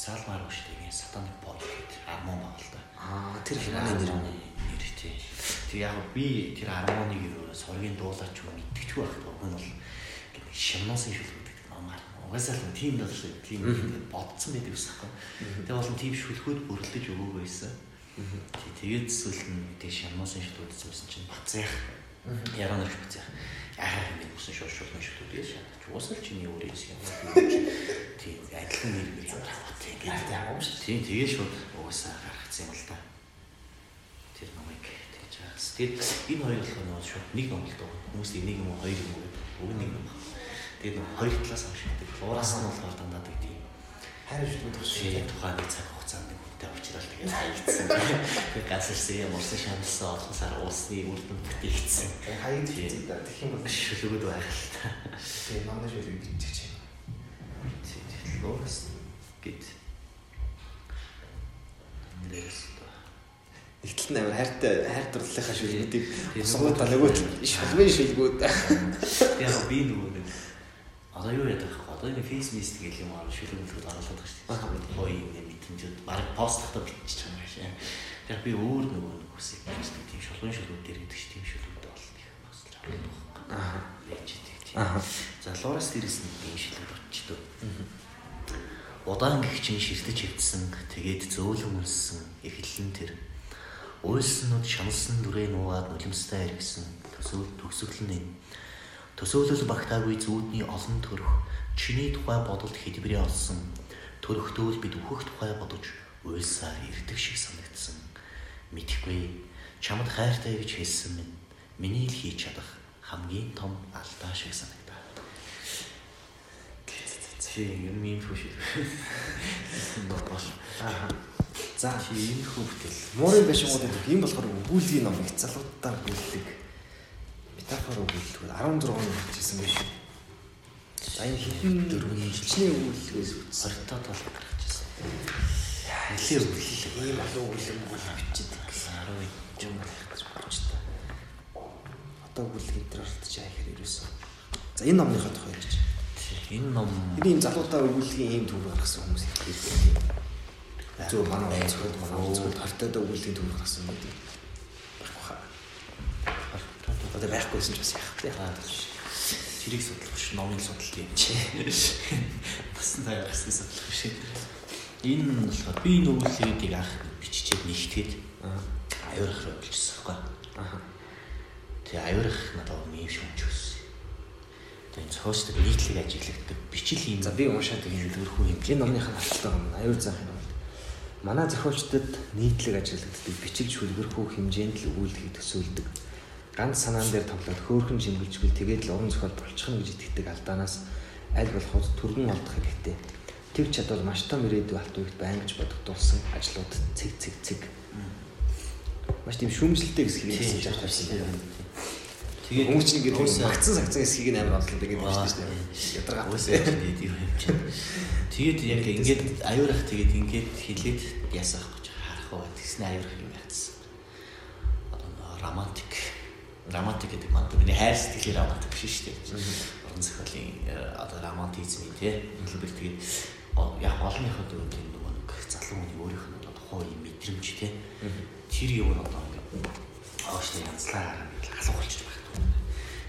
Салмаар ушдаг юм сатаник бод гэдэг армон баг л да. Аа тэр хиний нэр юм. нэр тий. Тэг яг би тэр армоныг юу соргийн дуулаач юу мэдчихгүй байх гэх юм бол шимносын шүлгүүд гэдэг намаар. Угаасаа л тийм л шүү. Тийм бодцсон байдаг ус аахгүй. Тэг болон тийм шүлгүүд бүрлдэж өгөөгүй байсан. Тэгээд эсвэл нь тэг шимносын шүлгүүд зүйлсэн чинь бацаах. Яруу нэрч бацаах. Аа юм усан шууд шууд шүлгүүд гэж шатаж. Уусал чиний өөрөө юм. Тийм адилхан нэр гэж юм. Тийм яа юм шүү. Тийм тэгээ шууд угаасаа гаргацсан юм л да. Тэр номыг тэгж байгаас. Тэгээд энэ хоёр болох нь шууд нэг ном л доо. Хүмүүс энийг юм уу хоёр юм уу гэдэг. Уг нэг ном. Тэгээд нэг хоёр талаас авч гэдэг. Луураас нь болохоор дандаа тийм шүлгүүд төгсөж Тэгээд тухайн нэг цаг хугацаанд хүнтэй уулзрал тэгээд хаягдсан. Тэгээд газарсан юм урсан шамсан олгосаар уусны үр дүн бүтээгдсэн. хаяг дийдэг да. Тэгэх юм бол Шүлгүүд байх л та. тэгээ манай шүлэг бичиж чинь. Тэгээд лоос гэд. Нэрээс Игтэл амар хайртай хайр дурлалынхаа шүлгүүдийг Тийм. усгуудаа нөгөө шалмын шүлгүүд. яг би нөгөө нэг одоо юу яадаг вэ? Одоо энэ фейс мист гэх юм аа шүлгүүд оруулаад байгаа шүү дээ. Хой юм мэдэнжүүд баг посттахта бичиж юм шиг. Тэр би өөр нөгөө нэг хүсэж байгаа тийм шулуун шүлгүүд дээр гэдэг чинь тийм шүлгүүд бол их байгаа юм байна. Аа. Ээж тийм. Аа. За Лорас дээрээс нэг юм шүлгүүд очтоо. Удаан гихчин ширтэж хөвдсөн тэгээд зөөлөн үлссэн эхлэн тэр уйлснууд шаналсан дүрээ нуугаад нулимстай эргэсэн төсөөл төгсгөл нь төсөөлөл багтаагүй зүудний олон төрөх чиний тухай бодолд хэлбэрээ олсон төрөхтөөл бид өөхөх тухай бодож уйлсаар ирдэг шиг санагдсан мэдхгүй чамд хайртай гэж хэлсэн минь миний л хийж чадах хамгийн том алдаа шиг санагдаа чи юм юм фүш бош Аа. За чи юм хөвгөл Муурын байшингууд гэдэг юм болохоор өгүүлгийн ном их залуудаар өгүүлдэг. Метафор өгүүлдэг 16 он хийсэн биш. За энэ хитэн дөрвөн хичнээн өгүүлгээс үтсэн. сортоо тал гарчихсан нэлээ өгүүлээ Ийм олон өгүүлэг өгүүлэг бичдэг. 10 юм байх гэж бодож та. Одоо дээр оролцож байгаа хэрэг ерөөсөө. За энэ номныхаа тухай ярьж. энэ ном Энэ ийм залуудаа өгүүлгийн ийм төв гаргасан хүмүүс их байдаг. Зөв манай онцгой манай онцгой тартад өгүүлгийн төв гаргасан байдаг. Байхгүй хаа. Одоо байхгүйсэн ч бас яах вэ? Аа, тэрийг судлах биш номыг судлах юм чи басан таяа гэсэн судлах биш. Энэ нь болохоор би энэ өгүүлгийг анх биччихээд нэгтгэхэд аюурах руу бичсэн байхгүй Аа. Тэгээ аюурах надад юм шиг чигсэн тэгээ цоосдаг нийтлэг ажиглагддаг бичил юм. За би уушаад ийм төрхүү юм. Энэ номныхаа хаттай юм. Аюул заах юм. Манай зохиолчдод нийтлэг ажиглагддаг бичиг шүлгэрхүү хэмжээнд л өгүүлгийг төсөөлдөг. Ганц санаан дээр тоглоод хөөхөн жимгэлжгэл тэгээд л уран зохиол болчихно гэж итгэдэг алдаанаас аль болох түргэн олдох хэрэгтэй. Тэр чадвар маш том ирээдүй алт үегт байнгаж бодогдуулсан ажлууд цэг цэг цэг. Маш тийм шүүмжлэлтэй хэсгийг хэлсэн ч авчихсан байна. тэгээд Хүмүүс чинь ингээд уусаа- магцсан сагцсан хэсгийг нь амар бодлоо юм Аа, шүү дээ. Ядаргаа. Уусаа тэгээд юм чинь. Тэгээд яг ингээд аюурах тэгээд ингээд хилээд ясах гэж харах уу тэгснэ аюурах юм яатсан. Романтик романтик гэдэг маань миний хайр сэтгэлийн романтик биш шүү дээ. Орон зохиолын э, одоо романтизм тий. Хэлбэр тэгээд яг олонныхоо дөрөв тийм нөгөө нэг залуу хүний өөрийнх нь одоо юм мэдрэмж тий. Тэр юм одоо ингээд ооштой янзлаар алуу болчих байх.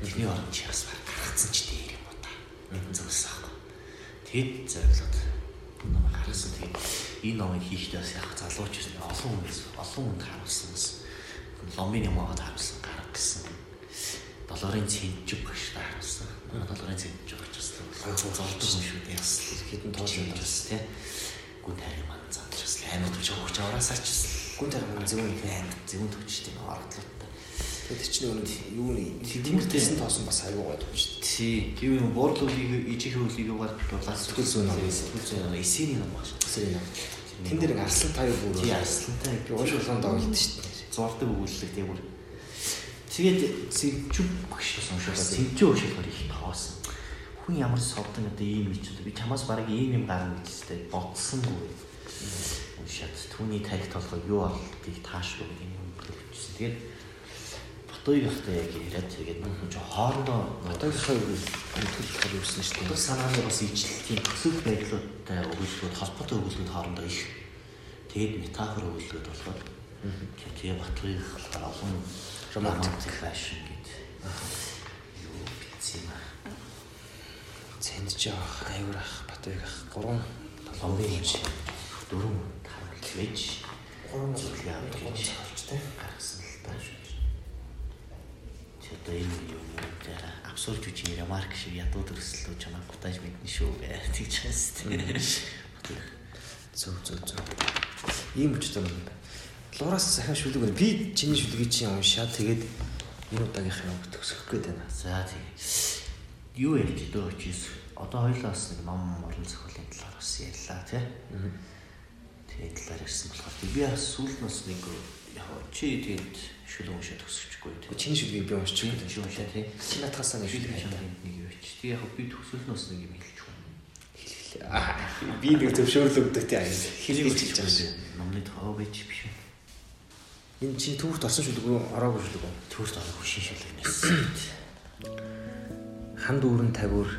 Тэрний оронд чи бас баг гаргацсан ч дээр юм уу та. Зөвсөн аахгүй. Тэгэд зориглоод ном гаргасан. Тэгээд энэ номыг хийхдээ бас яг залууч гэсэн олон хүнээс олон хүнд харуулсан бас ломын юм аваад харуулсан гарга гэсэн. Долоорын цэнжиг багш та харуулсан. Манай долоорын цэнжиг бас золдог юм шүү дээ. Бас Хэдэн тоож юм бас тий. Гүн тайрын маань замдраас амар төвч өгч аваасаа ч Гүн тарих маань зөвөн байна. Зөвөн төвчтэй нэг ородлоо. Тэгээд чинь нөгөө юу нэг тэмэртэйсэн тоосон бас аюу гой юм шүү дээ. Тий, тийм юм буурлуулыг ижих хөлийг угаад дулаас Сэтгэл зүйн ном. Сэтгэл зүйн ном. Эсэний ном багш. Тэсэр юм. Тэн дээр арслан таяа бүр. Тий, арслантай Би ууш болгонд тоглолт шүү дээ. Зурдаг өгүүлэлэг тийм бүр. Тэгээд сэнчүү багш гэсэн уншаад сэнчүү уншихаар их тоосон. Хүн ямар совдон одоо ийм юм чи би чамаас баг ийм юм гарна гэж тест бодсонгүй. Уншаад түүний тарих толгой юу болтыг таашгүй юм хэлчихсэн. Тэгээд Батуй гахтай яг яриад тэгээд нөхөн ч хоорондоо Одоогийнхоо юу төлөвлөхөр юусэн шүү Одоо дээ. санааны бас ижлэлтийн төсөв байдлуудтай өгүүлбэрүүд холбоотой өгүүлбэрүүд хоорондоо их тэгээд метафор өгүүлбэрүүд болохоор тэгээ батлыг болохоор олон романтик фэшн гэдэг юу бичсэн юм аа. Цэнд жоох, аюур ах, батуйг ах, гурван юм шиг дөрөв таамаг вэж гурван авч гурван гэж цавчтай. гаргасан л та. Чи одоо энэ юм дээр абсурд үчийн ремарк шиг ядуу төрслөө чамайг гутааж мэднэ шүү гэж тэгж байна. Зөв зөв зөв. Ийм өчтэй юм байна. Лураас сахин шүлэг байна. Би чиний шүлгийг чинь уншаад тэгээд энэ удаагийнх юм төгсөх гээд байна. За тийм. Юу ярьж дөө чис одоо хоёлаа бас нэг ном уран зохиолын талаар бас ярьлаа тий. Тэгээд талаар ярьсан болохоор би бас сүүлд нь бас нэг яг чи тэгээд шүл уншаад төгсчихгүй тий. Чиний шүлгийг би Чи чи уншаа тий. Чи натхасаа нэг Шүл шүлэг уншаад нэг юу чи. Тэгээд яг би төгсөлнөөс нэг юм хэлчих юм. Би нэг зөвшөөрлөгдөг тий аяа. Хэлийг хэлж байгаа. Номны тоо байж биш үү? Энэ чи түүхт орсон шүлэг рүү ороогүй шүлэг үү? Төрөлт орох шин шүлэгнээс. Хан дүүрэн тавиур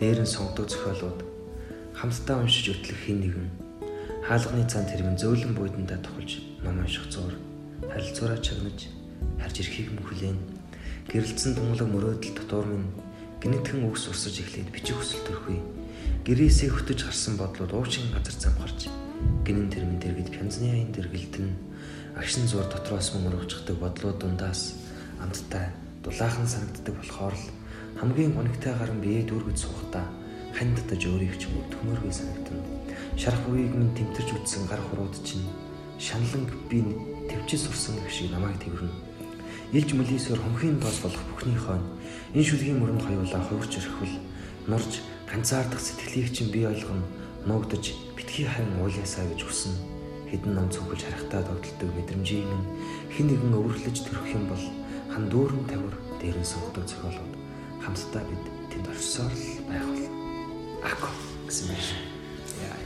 дээр нь сонгодог зохиолууд хамтдаа уншиж өтлөх хин нэгэн хаалганы цан тэрмэн зөөлөн буудандаа тухалж ном унших зур харилцаараа чагнаж харж ирэхийг мөхлэн гэрэлцэн тунгалаг мөрөөдөл дотор минь гинэтхэн үгс урсаж эхлээд бичих хүсэл төрхөй гэрээсээ хөтөж харсан бодлууд уучин газар замхарч гинэн тэрмэн дэргэд пянзны аян дэргэлтэн агшин зур дотроос мөн урагчдаг бодлууд дундаас амттай дулаахан санагддаг болохоор л хамгийн гонигтай гарan бие дүүргэж суухдаа хань татаж өөрийг ч төмөргүй санагдана. Шарах үеийг минь тэмтэрч үтсэн гар хурууд чинь шаналн би төвчс урсан гэх шиг намайг тэрвэрнэ. Илж мөлийсөөр хомхийн тоос болох бүхний хойно энэ шүлгийн мөрөнд хоёулаа хувирч өрхвөл нурж ганцаардах сэтгэлийг чинь би ойлгоно нуугдаж битгий харин ууляасаа гэж хүснэ. Хэдэн ном цогж харахтаа тогтолдог мэдрэмжийг минь хэн нэгэн өвөрлөж төрөх юм бол хан дүүрэн тавир дээр нь сонгодог зохиолууд хамтдаа бид тэнд орсоор л байх бол ако гэсэн юм шиг. Яа.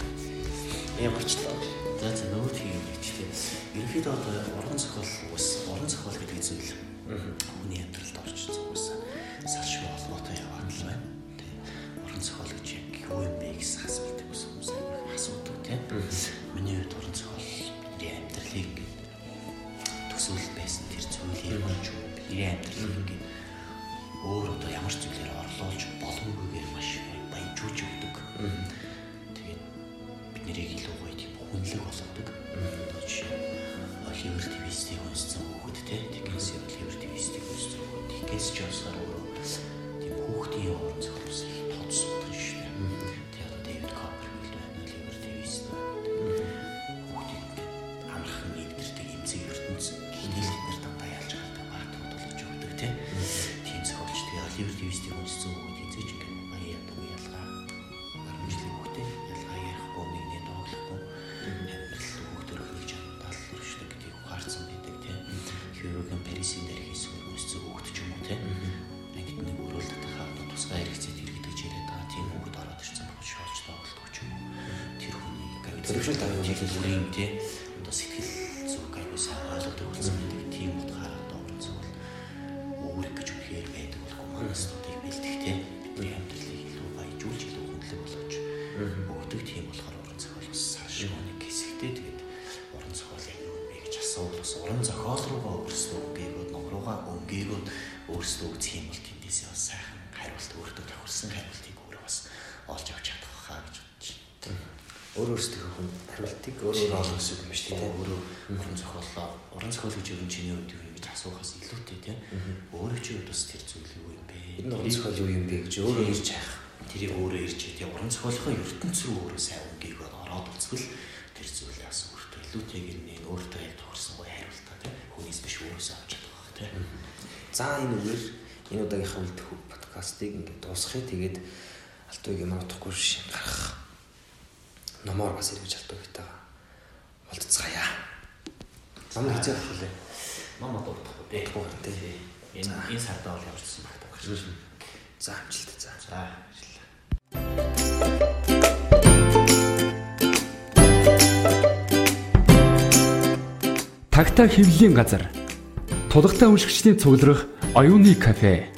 Ямарчлаа. За за нөгөө тийм юм чи тийм. Ерөнхийдөө одоо уран зохиол ус уран зохиол гэдэг зүйл хүний амьдралд орж зогсож салшгүй холбоотой яваад л байна. Тийм. Уран зохиол гэж яг юу юм бэ гэсэн асуултыг ус хүмүүс асуудаг тийм. Миний хувьд уран тэр зүйлийг болж бидний амьдралыг ингээд өөр одоо ямар ч зүйлээр орлуулж боломгүйгээр società così di corrente уран зохиолоо уран зохиол гэж юу чиний үед юу гэж асуухаас илүүтэй тийм. Өөрөө чи үед бас тэр зүйл юу юм бэ? Энэ уран зохиол юу юм бэ гэж өөрөө ирж хайх. тэрийг өөрөө ирж тийм уран зохиолын ертөнц рүү өөрөө сайн өнгөийг ороод үзвэл тэр зүйлээ бас өөртөө илүүтэйг нь өөртөө яг тохирсон гоё хариултаа тийм. Хүнээс биш өөрөөсөө авч чадах байх тийм. За энэ үгээр энэ удаагийнхаа үлдэх подкастыг ингээд дуусгахыг тэгээд алтууг ямар утгагүй шин гарах номоор бас ирж алтуугтайгаа болцгаая. Ном хийх хэлээ. мама дуртахгүй дээ Дуртахгүй тий. энэ энэ сардаа бол явуулсан багтаа гэж За амжилт за. за ажиллаа Тагтаа хэвлэлийн газар. Тулгатай уншигчдийн цугларах оюуны кафе.